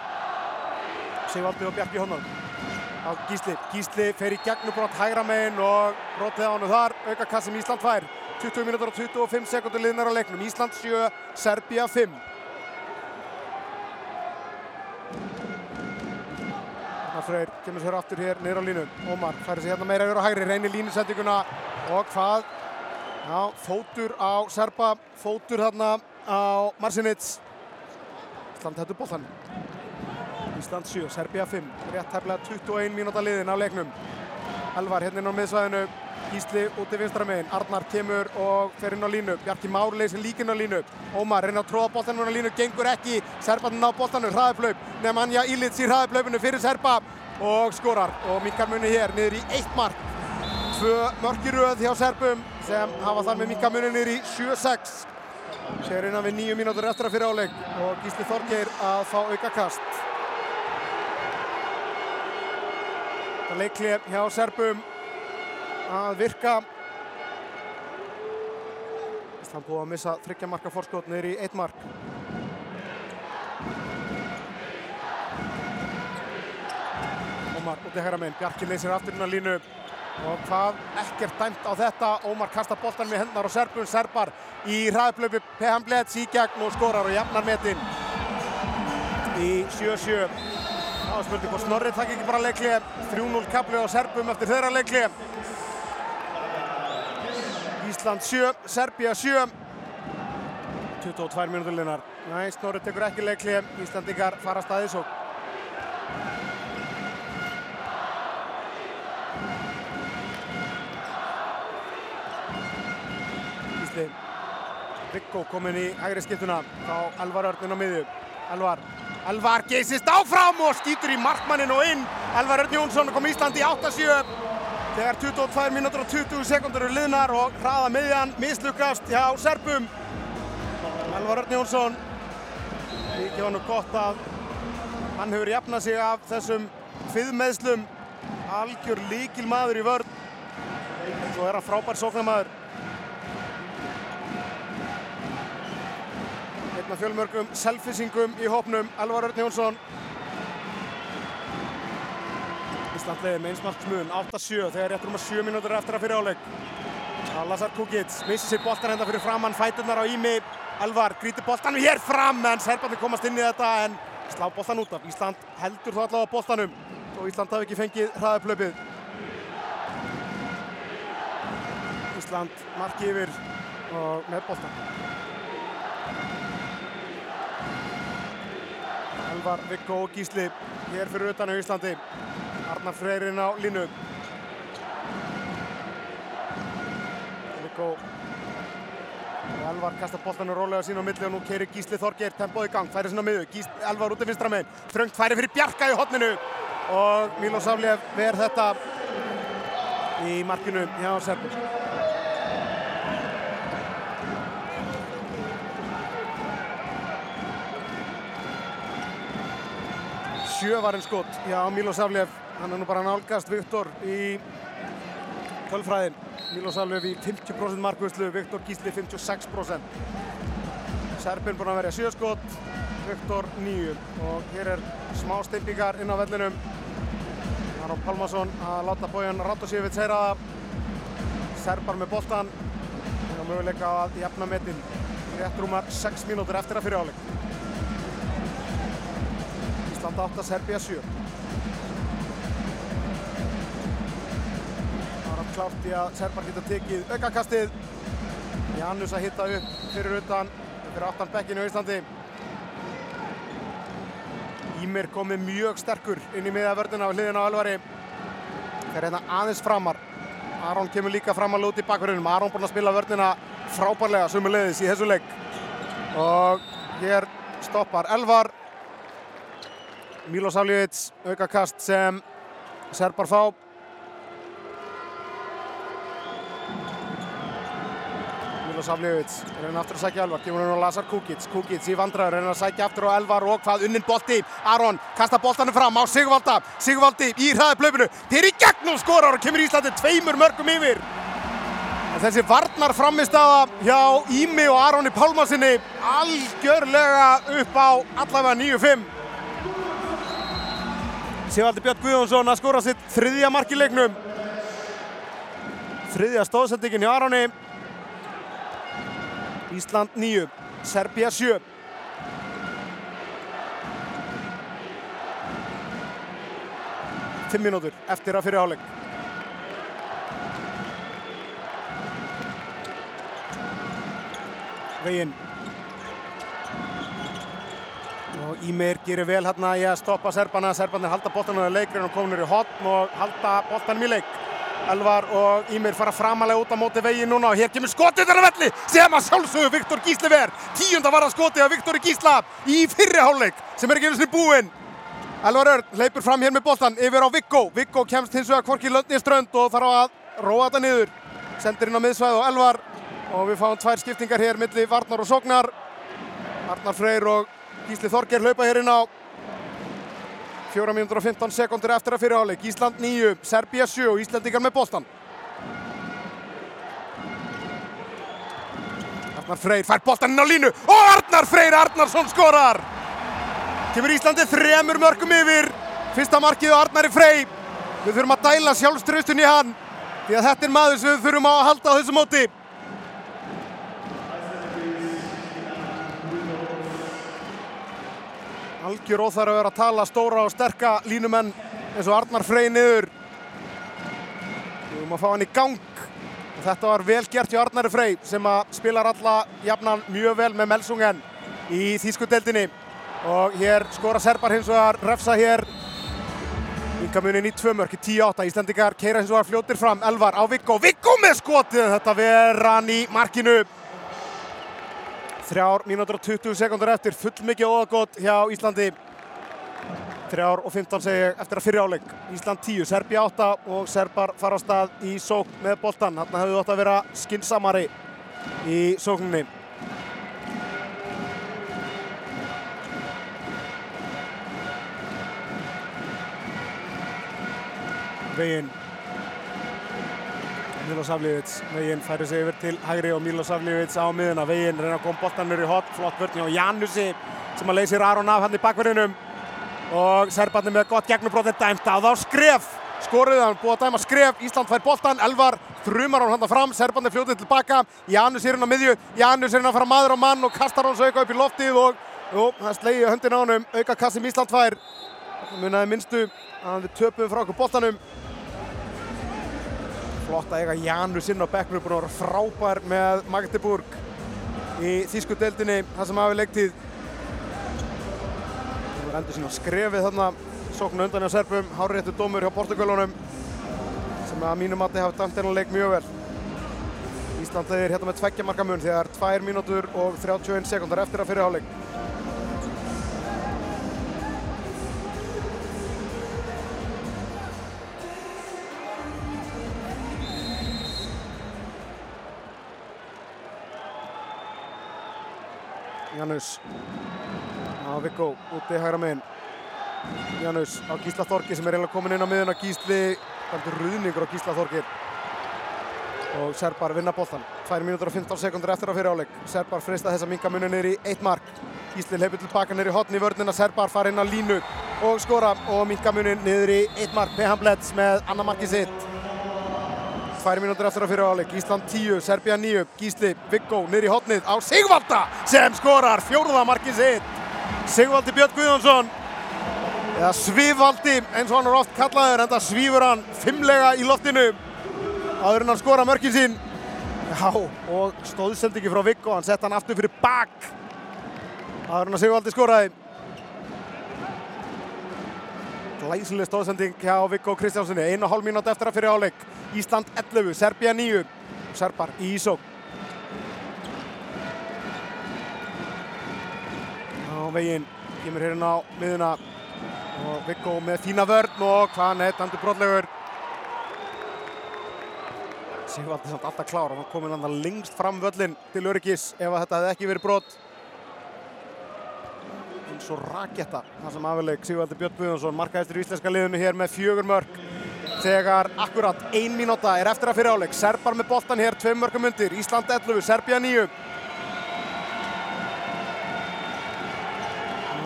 Sigvaldi og Bjarki Hónal á Gísli, Gísli fer í gegnubrótt hægra megin og brotið á hannu þar. Auka kass sem Ísland fær. 20 minútur og 25 sekundur liðnar á leiknum. Ísland 7, Serbia 5 Freyr kemur sér aftur hér niður á línu. Ómar færi sig hérna meira yfir á hægri, reynir línusendinguna og hvað? Já, fótur á Serba, fótur þarna á Marcinits. Ísland hættu bóttan. Ísland 7, Serbia 5, rétt hefðlega 21 mínúta liðin á leiknum. Elvar hérna inn á miðsvæðinu, Gísli út í vinstra megin, Arnar kemur og fer inn á línu, Bjarki Már leysir líka inn á línu, Ómar reyna að tróða boltanum inn á línu, gengur ekki, Serbarnir ná boltanum, hraðuplaup, Nemanja Ilits í hraðuplaupinu fyrir Serba og skorar og minkar munni hér niður í eitt mark. Tvö mörk í röð hjá Serbum sem hafa það með minkar munni niður í 7-6. Sér innan við nýju mínútur eftir að fyrir áleik og Gísli Þorgeir að fá auka kast. Það leikli hjá Serbum að virka. Ísland búið að missa þryggja marka fórskot niður í eitt mark. Ómar út í hægra meginn, Bjarki leysir aftur inn á línu og hvað ekkert dæmt á þetta. Ómar kastar boltan með hendnar og Serbun, Serbar í Bleds í gegn og skorar og jafnar metin í 7-7. Það var spurning hvort Snorri takk ekki bara leikli, 3-0 kapli á Serbum eftir þeirra leikli. Ísland 7, Serbia 7. 22 minútur linnar. Næ, Snorri tekur ekki leikli, Íslandingar fara staðis og Gísli Viggo kominn í hægri skiptuna. Þá Elvar Örn inn á miðju. Elvar, Elvar geysist áfram og skýtur í markmannin og inn. Elvar Örn Jónsson kom Íslandi í 8-7 þegar 22 mínútur og 20 sekundur eru liðnar og hraða miðjan mislukast hjá Serbum. Elvar Örn Jónsson ekki var nú gott að hann hefur jafnað sig af þessum kviðmeðslum. Algjör líkil maður í vörn. Svo er hann frábær sóknarmaður einn af fjölmörgum selfisingum í hópnum. Elvar Örn Jónsson. Ísland leiði með einsmarksmun 8-7 þegar réttur um að 7 mínútur eftir að fyrir áleik Lazar Kukic missi sér boltan henda fyrir framann fæturnar á Ími. Elvar gríti boltanum hér fram en Serbarnir komast inn í þetta en slá boltan út af. Ísland heldur þó allavega boltanum og Ísland hafi ekki fengið hraðaplöpið Ísland marki yfir og með boltan Elvar, Viggo og Gísli hér fyrir utan á Íslandi. Arnar Freyrin á línu. Viggo og Elvar kastar boltanum rólega sín á milli og nú keirir Gísli Þorgeir tempóð í gang, færi sinna miðu, Gísli, Elvar út af vinstra megin, þröngt færi fyrir Bjarka í hotninu og Mílos Aflef ver þetta í markinu hjá Serbur. sjövarinn skot. Já, Milos Aflef, hann er nú bara nálgast Viktor í tölfræðin. Milos Aflef í 50% markvölslu, Viktor Gísli 56%. Serbin búinn að verja sjöskot, Viktor nýjum. Og hér er smá steimpíkar inn á vellinum. Þannig að Palmason að láta bójan Ratosífitt segja það. Serbar með boltan. Það er möguleika að jafna metin. Réttrúmar 6 mínútur eftir að fyrirháleik. 28, Serbia 7. Það var afklárt í að Serbar geta tekið aukakastið. Janus að hitta upp fyrir utan, fyrir aftan bekkinu í Íslandi. Ímir komið mjög sterkur inn í miðavörðuna við hliðina á Elvari. Það er hérna aðeins framar. Aron kemur líka fram að lóti í bakverðinum. Aron búinn að spila vörnina frábærlega sumulegðis í þessu legg. Og hér stoppar Elvar. Milos Avljevic, aukakast sem Serbar fá. Milos Avljevic reyna aftur að sækja Elvar, kemur hann á Lazar Kukic. Kukic í vandræður, reyna að sækja aftur á Elvar og hvað unnin bolti. Aron kasta boltanum fram á Sigvalda. Sigvaldi í hraði blöfinu. Þeir í gegn og skorar og kemur Íslandi tveimur mörgum yfir. En þessi varnar framistaða hjá Ími og Aroni Pálmarsinni algjörlega upp á allavega 9-5. Sigvaldi Björn Guðjónsson að skora sitt þriðja mark í leiknum. Þriðja stóðsendingin hjá Aroni. Ísland 9, Serbia 7. Fimm mínútur eftir að fyrir áleik. Veginn. Og Ímir gerir vel hérna í að stoppa Serbana. Serbanir halda boltanum í leikrinn og kominur í hotn og halda boltanum í leik. Elvar og Ímir fara framalega út á móti veginn núna og hér kemur skotið þarna velli sem að sjálfsögðu Viktor Gísli ver. Tíunda var að skotið af Viktor Gísla í fyrri hálfleik sem er ekki einu sinni búinn. Elvar Örn hleypur fram hér með boltan yfir á Viggo. Viggo kemst hins vegar hvorki löndni strönd og þarf að róa þetta niður. Sendir inn á miðsvæð og Elvar og við fáum tvær skiptingar hér milli Varnar og Sognar. Arnar Freyr og Gísli Þorger hlaupa hér inn á 4 mínútur og 15 sekundur eftir að fyrir áleik. Ísland 9, Serbia 7 og Íslandingar með boltan. Arnar Freyr fær boltan inn á línu og Arnar Freyr Arnarsson skorar! Kemur Íslandi þremur mörgum yfir. Fyrsta markið á Arnari Frey. Við þurfum að dæla sjálfströstun í hann því að þetta er maður sem við þurfum að halda á þessu móti. Algjör óþar að vera að tala stóra og sterka línumenn eins og Arnar Frey niður. Við höfum að fá hann í gang. Þetta var vel gert hjá Arnari Frey sem að spilar alla jafnan mjög vel með Melsungen í Þýskudeldinni. Og hér skora Serbar hins vegar refsa hér. Yngamunin í tvö mörk í 10-8. Íslandingar keira hins vegar fljótir fram. Elvar á Viggo. Viggo með skotið. Þetta veran í markinu. Þrjár mínútur og 20 sekundur eftir, full mikið óðagótt hjá Íslandi. Þrjár og 15 segi eftir að fyrir áleik. Ísland 10, Serbia 8 og Serbar fara á stað í sók með boltan. Þarna hefðu þótt að vera skinsamari í sókninni. Veginn Milos Avljevic, Veginn færi sig yfir til hægri og Milos Avljevic á miðuna. Veginn reyna að koma boltanur í hot, flott vörðni og Janusi sem að leysir Aron af hann í bakverðinum. Og Serbarnir með gott gegnubrót er dæmt á þá skref. Skoruð hann búið að dæma skref, Ísland fær boltan, Elvar þrumar hann hann fram, Serbarnir fljótið tilbaka. Janus er hann á miðju, Janus er hann að fara maður á mann og kastar hans auka upp í loftið og jú, það slegi höndin á hann auka kassi sem Ísland fær. Munaði minnstu að við töpum frá okkur boltanum flott að eiga Janus inn á bekknum búin að vera frábær með Magdeburg í þýsku deildinni það sem hafi leiktið það endur sína skrefið þarna sóknu undan hjá Serbum háréttu dómur hjá Portugalunum sem að mínum mati hafi dæmt þennan leik mjög vel. Ísland leiðir hérna með tveggja marka mun þegar 2 mínútur og 31 sekundar eftir að fyrir Janus. Á Viggo úti hægra megin. Janus á Gísla Þorki sem er eiginlega komin inn á miðuna Gísli, kaldur ruðningur á Gísla Þorki. Og Serbar vinna boltan 2 mínútur og 15 sekundur eftir að fyrir áleik Serbar freista þess að minga munni niður í eitt mark. Gísli leipur tilbaka niður í hotni í vörnina. Serbar fara inn á línu og skora og minga munni niður í eitt mark. Pehan Bleds með annar marki sitt 2 mínútur eftir að fyrir áleik Ísland 10, Serbia 9, Gísli, Viggo í hotnið á Sigvalda sem skorar fjórða marki sitt. Sigvaldi Björn Guðjónsson. Eða Svivaldi eins og hann er oft kallaður en það svífur hann fimmlega í loftinu. Áður en hann skora mörkin sín. Já og stóðsendingi frá Viggo hann sett hann aftur fyrir bak. Áður en að Sigvaldi skoraði glæsileg stóðsending hjá Viggo Kristjánssoni 1,5 mínúti eftir að fyrir áleik Ísland 11, Serbia 9 Serbar í Ísók á veginn kemur hérna á miðuna og Viggo með fína vörn og hvað neitt, hann er brotlegur. Sigvaldi samt alltaf klár hann var komin hann lengst fram völlin til öryggis ef þetta hefði ekki verið brot eins og raketta það sem afleik Sigvaldi Björn Guðjónsson markaðistur í íslenska liðinu hér með fjögur mörg þegar akkurat ein mínúta er eftir að fyrir áleik Serbar með boltan hér, tveim mörgum undir Ísland 11, Serbia 9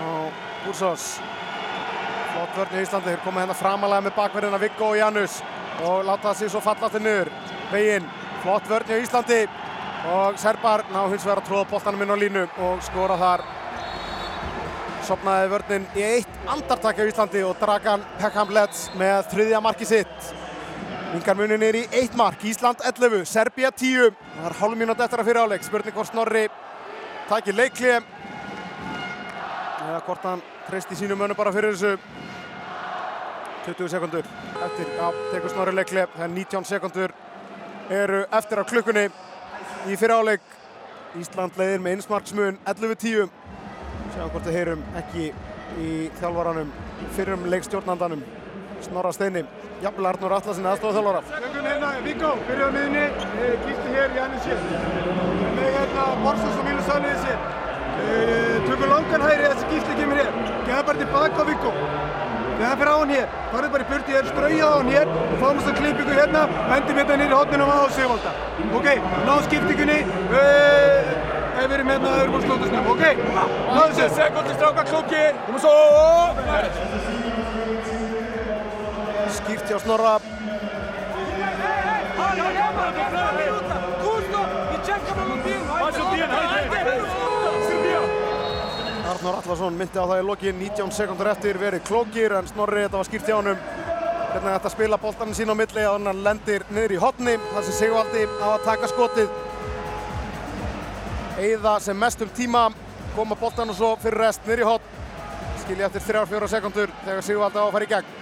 og Búrsos. Flott vörn í Íslandi, þeir koma hérna framalega með bakverðina Viggo og Janus. Og láta sig svo falla til niður. Veginn, flott vörn í Íslandi. Og Serbar ná hins vegar að tróða boltanum inn á línu og skora þar sopnaði vörnin í eitt andartak á Íslandi og Dragan Pekhamlets með þriðja marki sitt. Vingar munin er í eitt mark, Ísland 11, Serbia 10 það er hálf mínúti eftir að fyrir áleik. Spurning hvort Snorri takir leikli eða hvort hann treysti sínu mönu bara fyrir þessu. 20 sekundur eftir, já, tekur Snorri leikli það er 19 sekundur eru eftir á klukkunni í fyrir áleik. Ísland leiðir með einsmarksmun 11-10 sjáum hvort við heyrum ekki í þjálfaranum fyrrum leikstjórnandanum Snorra Steini jafnvel Arnur Atlasin aðstofa þjálfara Tökum hérna Viggo, byrjuð á miðunni, eh, hér, Janus hér. Með hérna Borsas og Mílu Sannliðis hér. Eh, Tökum langan hæri þessi Gísli kemur hér. Geða bara tilbaka á Viggo. Geða fyrir á hann hér. Farðu bara í burti hér, strauja á hann hér. Fáum þess að klippingu hérna, hendum hérna niður í hotninu á Sigvalda. Ok, náðu skiptingunni. Ef við erum hérna, við erum búin að slóta snöfn, ok? Náðu sér. Sekundi stráka klóki. Komum svo. skýrt hjá Snorra Arnur Atlason myndi á það í lokin 19 sekundur eftir verið klókir en Snorri þetta var skýrt hjá honum hvernig þetta spila boltaninn sín á milli að hann lendir niður í hotni þar sem Sigvaldi á að taka skotið Eða sem mest um tíma koma boltan og svo fyrir rest niður í hotn skilja eftir 3-4 sekundur þegar Sigvaldi á að fara í gegn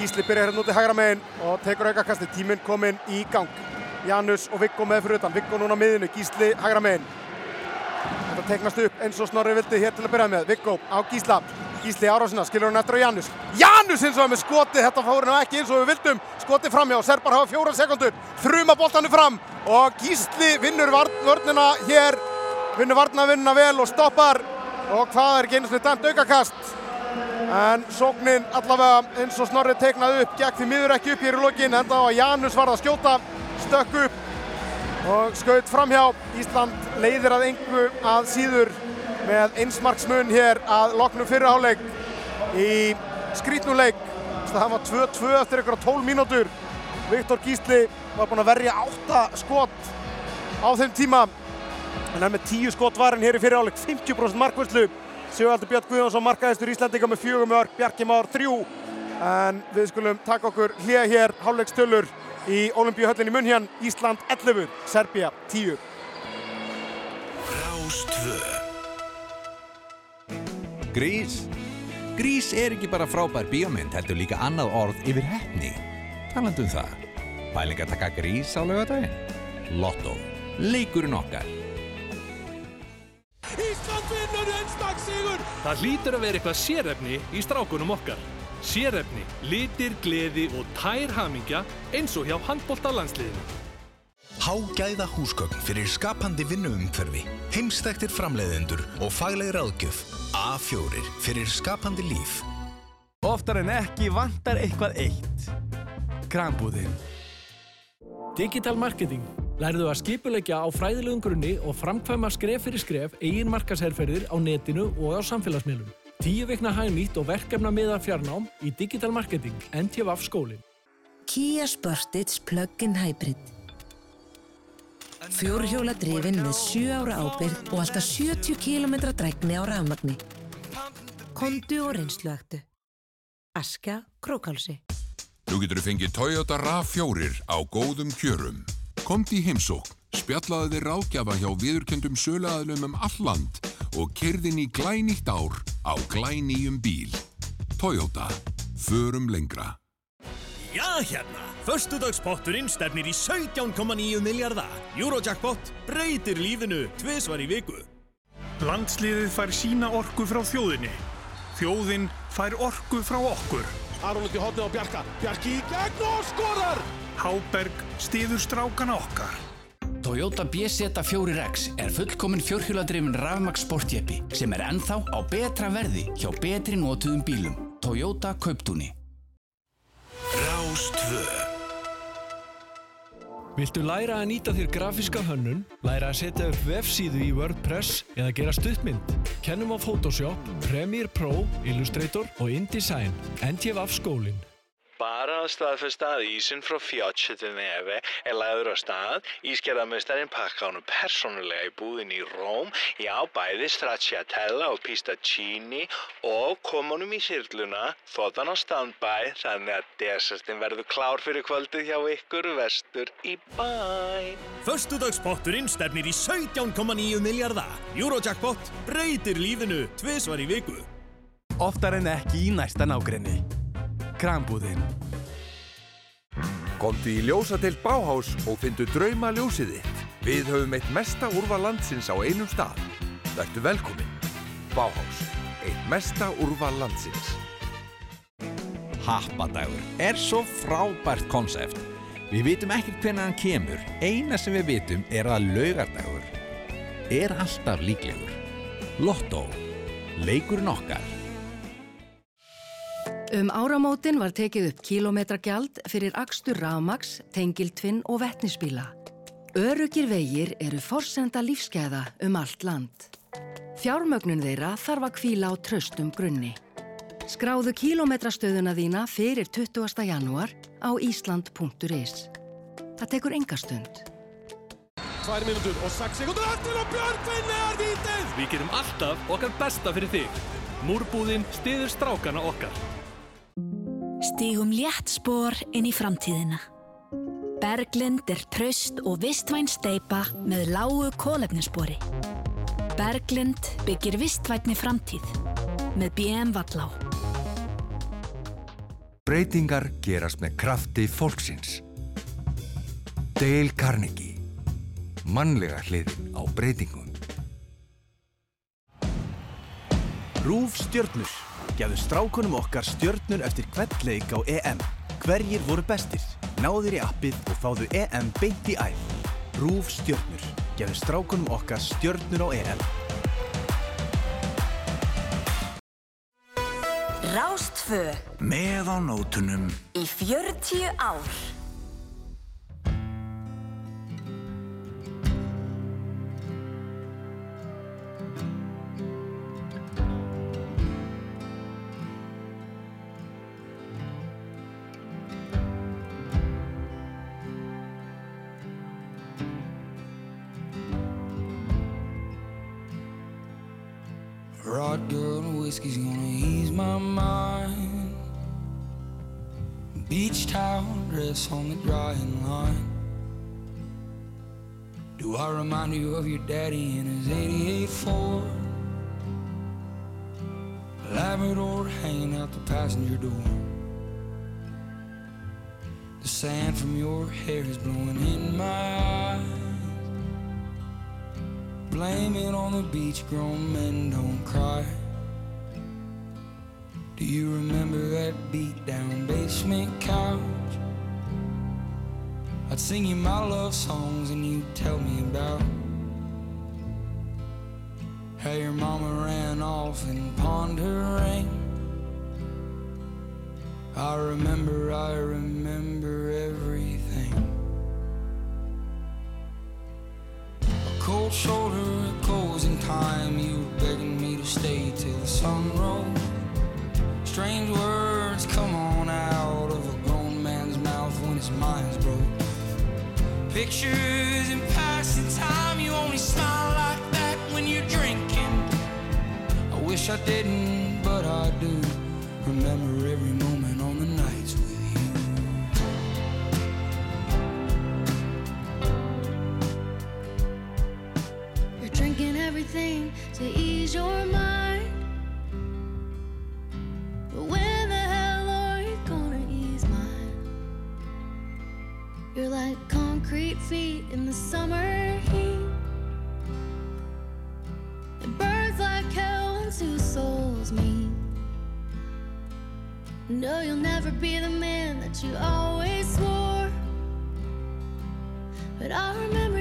Gísli byrjar hérna úti hægra megin og tekur aukakasti tíminn kominn í gang Janus og Viggo með fyrir utan Viggo núna á miðinu, Gísli hægra megin Þetta tegnast upp eins og Snorri vildi hér til að byrja með. Viggo á Gísla. Gísli árásina, skilur hann eftir á Janus. Janus eins og með skotið, þetta fór hann ekki eins og við vildum. Skotið framhjá, Serbar hafa fjóra sekundur. Þrjuma boltanu fram og Gísli vinnur vörnina hér. Vinnur varnavinnina vel og stoppar. Og hvað er ekki einu snið dæmt aukakast. En sóknin allavega eins og Snorri teiknaði upp, gekk því miður ekki upp hér í lokin. Enda á að Janus varð að skjóta, stökk upp og skaut framhjá. Ísland leiðir að engu að síður með einsmarksmun hér að loknum fyrirháleik í skrítnuleik. Það var 2-2 eftir ykkur á 12 mínútur. Viktor Gísli var búinn að verja 8 skot á þeim tíma. Hann er með 10 skot varinn hér í fyrirháleik, 50% markværslu. Sigvaldi Björn Guðjónsson markaðistur Íslandinga með fjögum ör, Bjarki Már þrjú. En við skulum taka okkur hlýja hér, hálfleikstöllur í Ólimpíuhöllinni Munhjan, Ísland 11, Serbia 10. Rástvö Grís Grís er ekki bara frábær bíómynd, heldur líka annað orð yfir hefni. Talandu um það. Pælingar taka grís á laugadaginn? Lotto. Leikurinn okkar. Einstakssigur! Það hlýtur að vera eitthvað sérefni í strákunum okkar. Sérefni, litir, gleði og tær hamingja eins og hjá handbóltalandsliðinu. Hágæða húsgögn fyrir skapandi vinnuumhverfi, heimstæktir framleiðendur og fagleg ráðgjöf. A4 fyrir skapandi líf. Oftar en ekki vantar eitthvað eitt. Krambúðin. Digital marketing. Lærðu að skipulegja á fræðilegum grunni og framkvæma skref fyrir skref eigin markasherferðir á netinu og á samfélagsmiðlum. Tíu vikna hagnýtt og verkefna miðar fjarnám í digital marketing, NTVAF skólinn. Kia Sportage Plug-in Hybrid. Fjórhjóla drifin með 7 ára ábyrgð og alltaf 70 km drækni á rafmagni. Kondu og reynsluaktu. Aska Krókálsi. Nú getur þú fengið Toyota RAV4 á góðum kjörum. Komd í heimsókn, spjallaði þið ráðgjafa hjá viðurkendum söluaðlum um all land og kerðin í glænýtt ár á glænýjum bíl. Toyota. Förum lengra. Já hérna, förstudagspotturinn stefnir í 17,9 miljardar. Eurojackpot breytir lífinu tvisvar í viku. Landsliðið fær sína orku frá þjóðinni. Þjóðin fær orku frá okkur. Í hotni á Bjarka. Bjarki í gegn og skorar! Háberg stiður strákana okkar. Toyota BZ4X er fullkominn fjórhjóladrifin rafmaks sportjeppi sem er ennþá á betra verði hjá betri nótuðum bílum. Toyota Kauptúni. Rástvö. Viltu læra að nýta þér grafíska hönnun, læra að setja upp vefsíðu í WordPress eða gera stuttmynd? Kennum á Photoshop, Premiere Pro, Illustrator og InDesign. NTVAF skólinn. Bara að staðfesta að ísinn frá Fjátsið til nefi er lagður á stað. Ískerðarmestarinn pakka honum persónulega í búðin í Róm. Já, bæði stracciatella og pistacini og kom honum í sirluna, þóttan á standbæ, þannig að desertin verður klár fyrir kvöldið hjá ykkur vestur í bæ. Förstudagspotturinn stefnir í 17,9 miljardar. Eurojackpot breytir lífinu tvisvar í viku. Oftar en ekki í næsta nágrenni. Krambúðin. Komdu í ljósadeild Báhás og fyndu drauma ljósið þitt. Við höfum eitt mesta úrval landsins á einum stað. Vertu velkominn. Báhás. Eitt mesta úrval landsins. Happadagur er svo frábært konsept. Við vitum ekkert hvernig hann kemur. Eina sem við vitum er að laugardagur er alltaf líklegur. Lotto. Leikurinn okkar. Um áramótin var tekið upp kílometragjald fyrir akstur rafmaks, tengiltvinn og vettnisbíla. Örugir vegir eru forsenda lífskeiða um allt land. Fjármögnun þeirra þarf að kvíla á tröstum grunni. Skráðu kílometrastöðuna þína fyrir 20. janúar á ísland.is. Það tekur enga stund. Tvær mínútur og 6 sekundur eftir og Björgvin er vítið! Við gerum alltaf okkar besta fyrir þig. Múrbúðin stiður strákana okkar. Stígum létt spór inn í framtíðina. Berglind er traust og vistvæn steipa með lágu kólefnispori. Berglind byggir vistvætni framtíð með BM Vallá. Breytingar gerast með krafti fólksins. Dale Carnegie. Mannlega hliðin á breytingum. Rúf stjörnur. Gjafðu strákunum okkar stjörnur eftir hvern leik á EM. Hverjir voru bestir? Náður í appið og fáðu EM beint í æð. Rúf stjörnur. Gjafðu strákunum okkar stjörnur á EM. Rástfö Með á nótunum. í 40 ár. whiskey's gonna ease my mind. Beach towel dress on the drying line. Do I remind you of your daddy in his 88 Ford? Labrador hanging out the passenger door. The sand from your hair is blowing in my eyes. Blame it on the beach, grown men don't cry. Do you remember that beat down basement couch? I'd sing you my love songs and you'd tell me about how your mama ran off and pawned her ring. I remember, I remember everything. A cold shoulder closing time, you were begging me to stay till the sun rose. Strange words come on out of a grown man's mouth when his mind's broke. Pictures and passing time, you only smile like that when you're drinking. I wish I didn't, but I do. Remember every moment on the nights with you. You're drinking everything to ease your mind You're like concrete feet in the summer heat. It burns like hell when two souls meet. No, you'll never be the man that you always swore. But I remember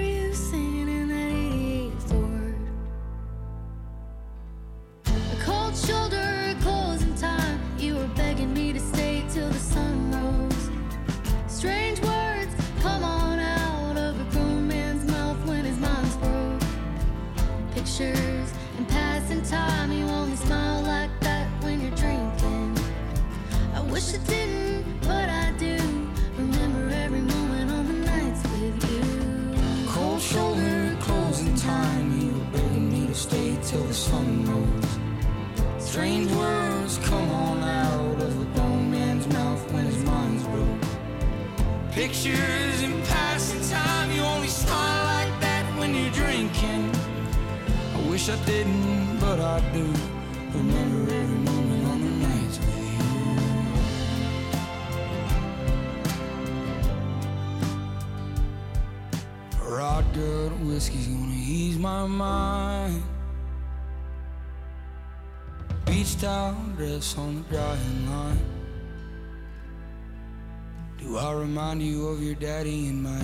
us on the drying line? Do I remind you of your daddy in my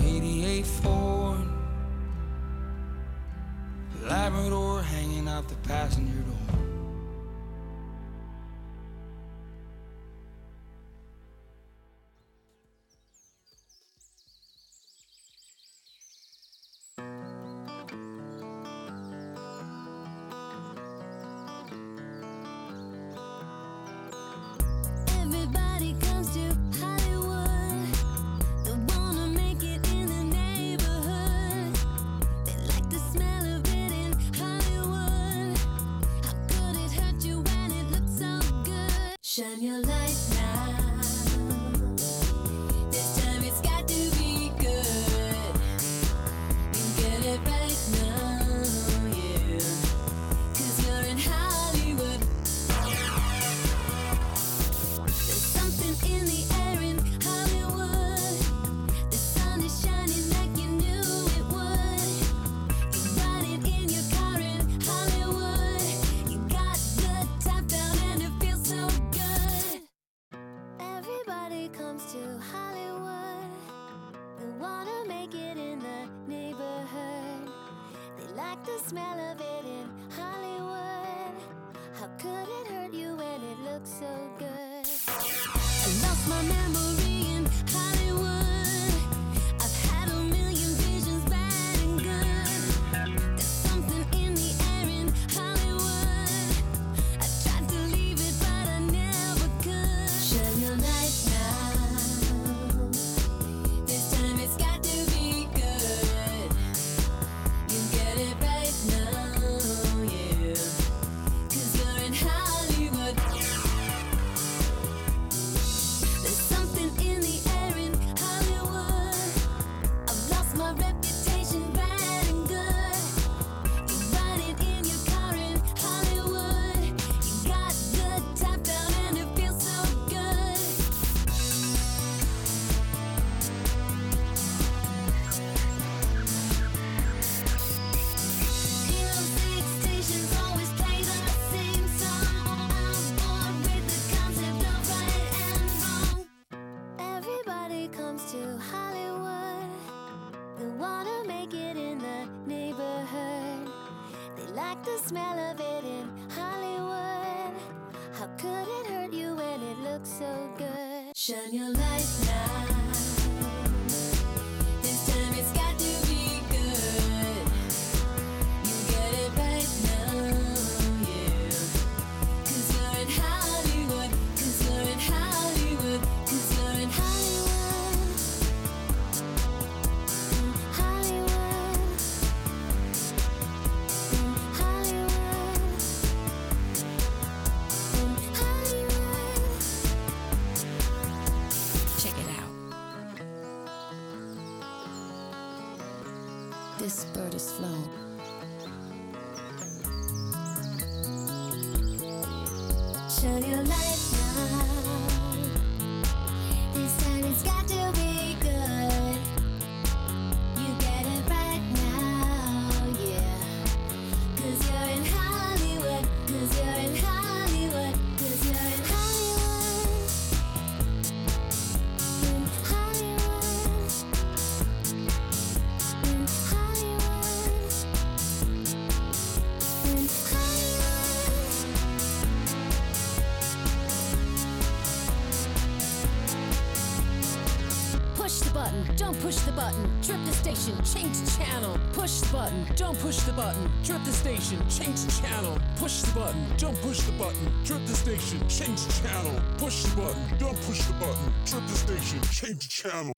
push the button. Trip the station, change channel. Push the button, don't push the button. Trip the station, change channel. Push the button, don't push the button. Trip the station, change channel. Push the button, don't push the button. Trip the station, change channel.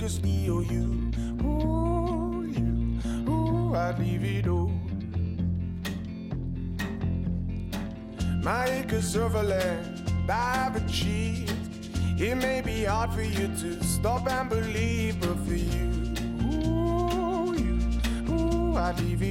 Focus you. Ooh, you, ooh, I'd leave it all. My acres of land I've achieved. It may be hard for you to stop and believe, but for you, ooh, you, ooh, I'd leave it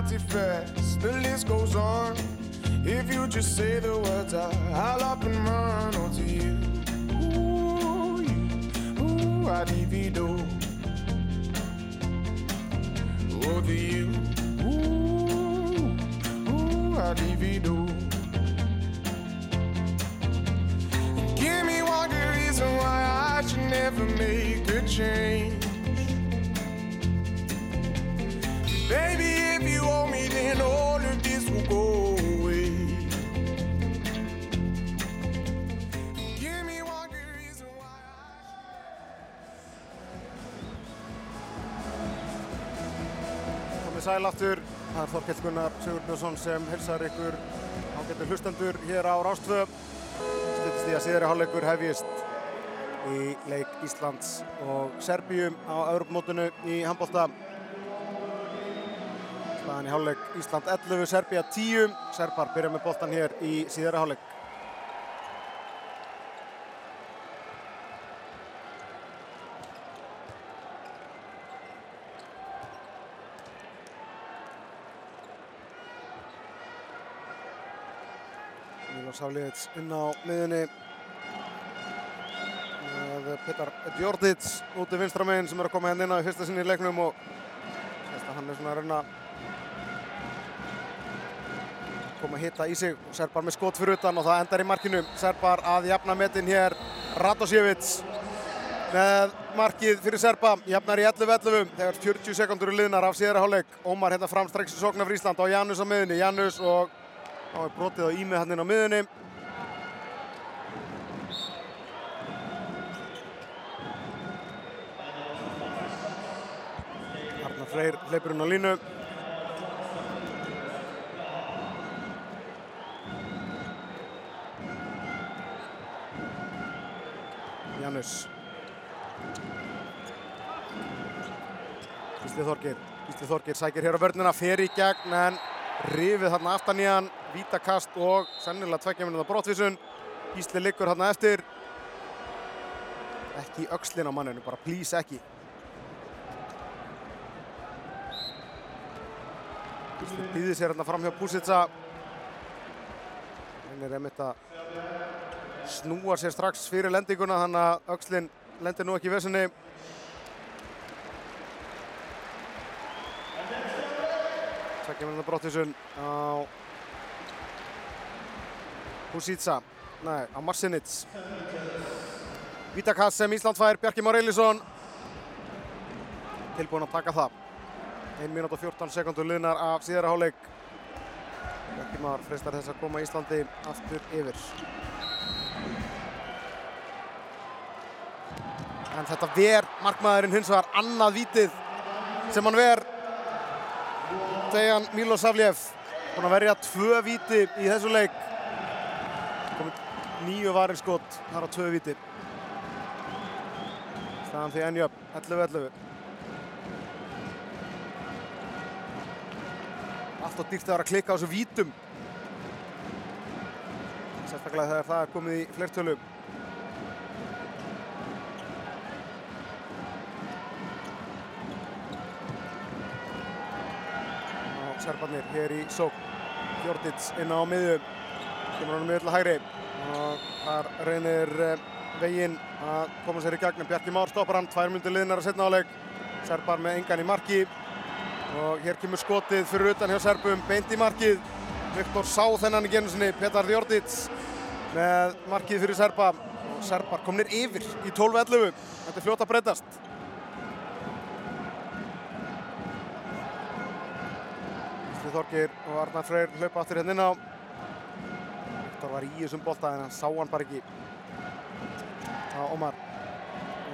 artifacts, the list goes on. If you just say the words, I, I'll up and run onto you. Ooh, you, ooh, I divido. Over you, ooh, ooh, I divido. Give me one good reason why I should never make a change. Sæl aftur, það er Þorkell Gunnar Sigurbjörnsson sem hilsar ykkur ágættu hlustendur hér á Rástvö. Stundist því að síðari hálfleikur hefjist í leik Íslands og Serbíu á Europamótinu í handbólta. Staðan í hálfleik Ísland 11, Serbía 10. Serbar byrja með boltan hér í síðari hálfleik. Milos Hafliðits inn á miðunni með Petar Djordits úti vinstra meginn sem er að koma hérna inn á í fyrsta sinni í leiknum og þess að hann er svona að reyna að koma að hitta í sig. Og Serbar með skot fyrir utan og það endar í markinu. Serbar að jafna metin hér. Radosjevits með markið fyrir Serba. Jafnar í 11-11 þegar 40 sekundur er liðnar af síðara hálfleik. Ómar hérna fram strax í sóknar fyrir Ísland á Janus á miðunni Janus og Þá er brotið á Ími hann inn á miðunni. Arna Freyr leipur hún á línu. Janus. Ísli Þorgir. Ísli Þorgir sækir hér á vörnuna, fer í gegn en rifið þarna aftan í hann, vítakast og sennilega tveggja minna brottvísun. Gísli liggur þarna eftir. Ekki öxlin á manninu, bara please ekki. Gísli býði sér hérna fram hjá Púsitsa. Hann er einmitt að snúa sér strax fyrir lendinguna þannig að öxlin lendir nú ekki í vesinni. Tvekkja minna brottisun á Husitsa, nei, á Marcinits. Vítakast sem Ísland fær, Bjarki Már Eilisson tilbúin að taka það. 1 minút og 14 sekundur liðnar af síðara hálfleik. Bjarki Már freistar þess að koma Íslandi aftur yfir. En þetta ver markmaðurinn hins vegar annað vítið sem hann ver Dejan Milosavljev búinn að verja tvö víti í þessu leik. Komið nýju varinskot þar á tvö víti. Staðan því ennjöp 11-11 allt og dýrt að vera að klikka á þessu vítum. Sérstaklega þegar það er komið í fleirtölu og serbarnir hér í sók Fjordits inn á miðju. Kemur hann miðjulega hægri. Og þar reynir eh, veginn að koma sér í gegn. Bjarki Már stoppar hann, tvær myndir liðnar að setna áleik Serbar með engan í marki. Og hér kemur skotið fyrir utan hjá Serbum. Beint í markið. Viktor sá þennan í genið sinni. Petar Fjordits með markið fyrir Serba. Serbar komnir yfir í 12-11 þetta er fljótt að breytast Gísli Þorgir og Arnar Freyr hlaupa aftur hérna inn á. Viktor var í þessum bolta en hann sá hann bara ekki á Ómar.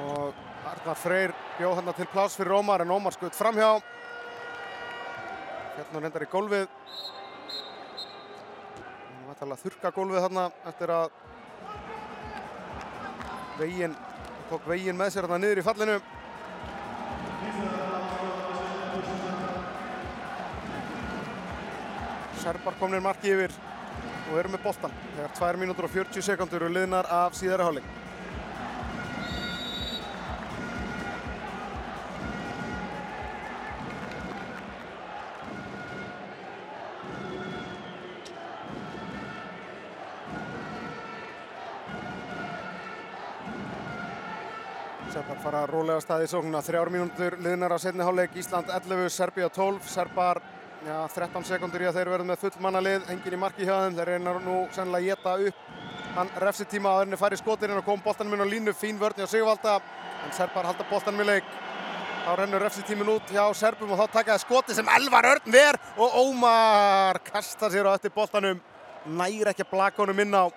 Og Arnar Freyr bjóð hann til pláss fyrir Ómar en Ómar skutt framhjá. Hérna reyndar í gólfið. Hann var að þurka gólfið þarna eftir að veginn, tók veginn með sér þarna niður í fallinu. Serbar komnir marki yfir og eru með boltan þegar 2 mínútur og 40 sekundur eru liðnar af síðara hálfleik. Serbar fara rólega af stað í sóknuna, þrjár mínútur liðnar af setni hálfleik, Ísland 11, Serbia 12, Serbar já, 13 sekundur í að þeir verða með fullmannalið, engin í marki hjá þeim, þeir reynar nú sennilega að geta upp hann refsitíma að þeirni færi skotirinn og kom boltanum inn á línu, fín vörn hjá Sigvalda, en Serbar halda boltanum í leik. Þá rennur refsitímin út hjá Serbum og þá takaði skoti sem Elvar Örn ver og Ómar kastar sér á eftir boltanum, næri ekki að blaka honum inn á.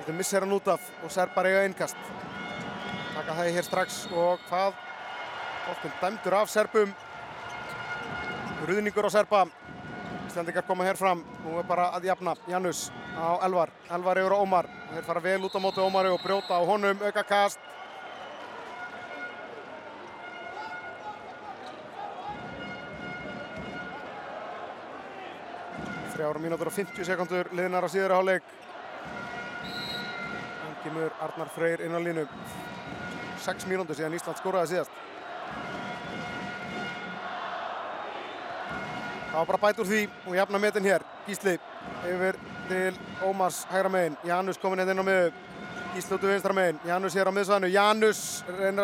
Þetta missir hann út af og Serbar eiga innkast. Taka það hér strax og hvað? Boltin dæmdur af Serbum. Ruðningur á Serba. Íslandingar koma hér fram. Nú er bara að jafna Janus á Elvar. Elvar yfir á Ómar. Þeir fara vel út á móti Ómari og brjóta á honum. Auka kast. Þrjára mínútur og 50 sekundur liðnar á síðara hálfleik. Þannig kemur Arnar Freyr inn á línu. 6 mínútur síðan Ísland skoraði síðast. Það var bara bæt úr því og jafna metin hér. Gísli yfir til Ómars hægra megin. Janus komin hérna inn á miðu. Gísli út úr vinstra megin. Janus hér á miðsvæðinu. Janus reynir að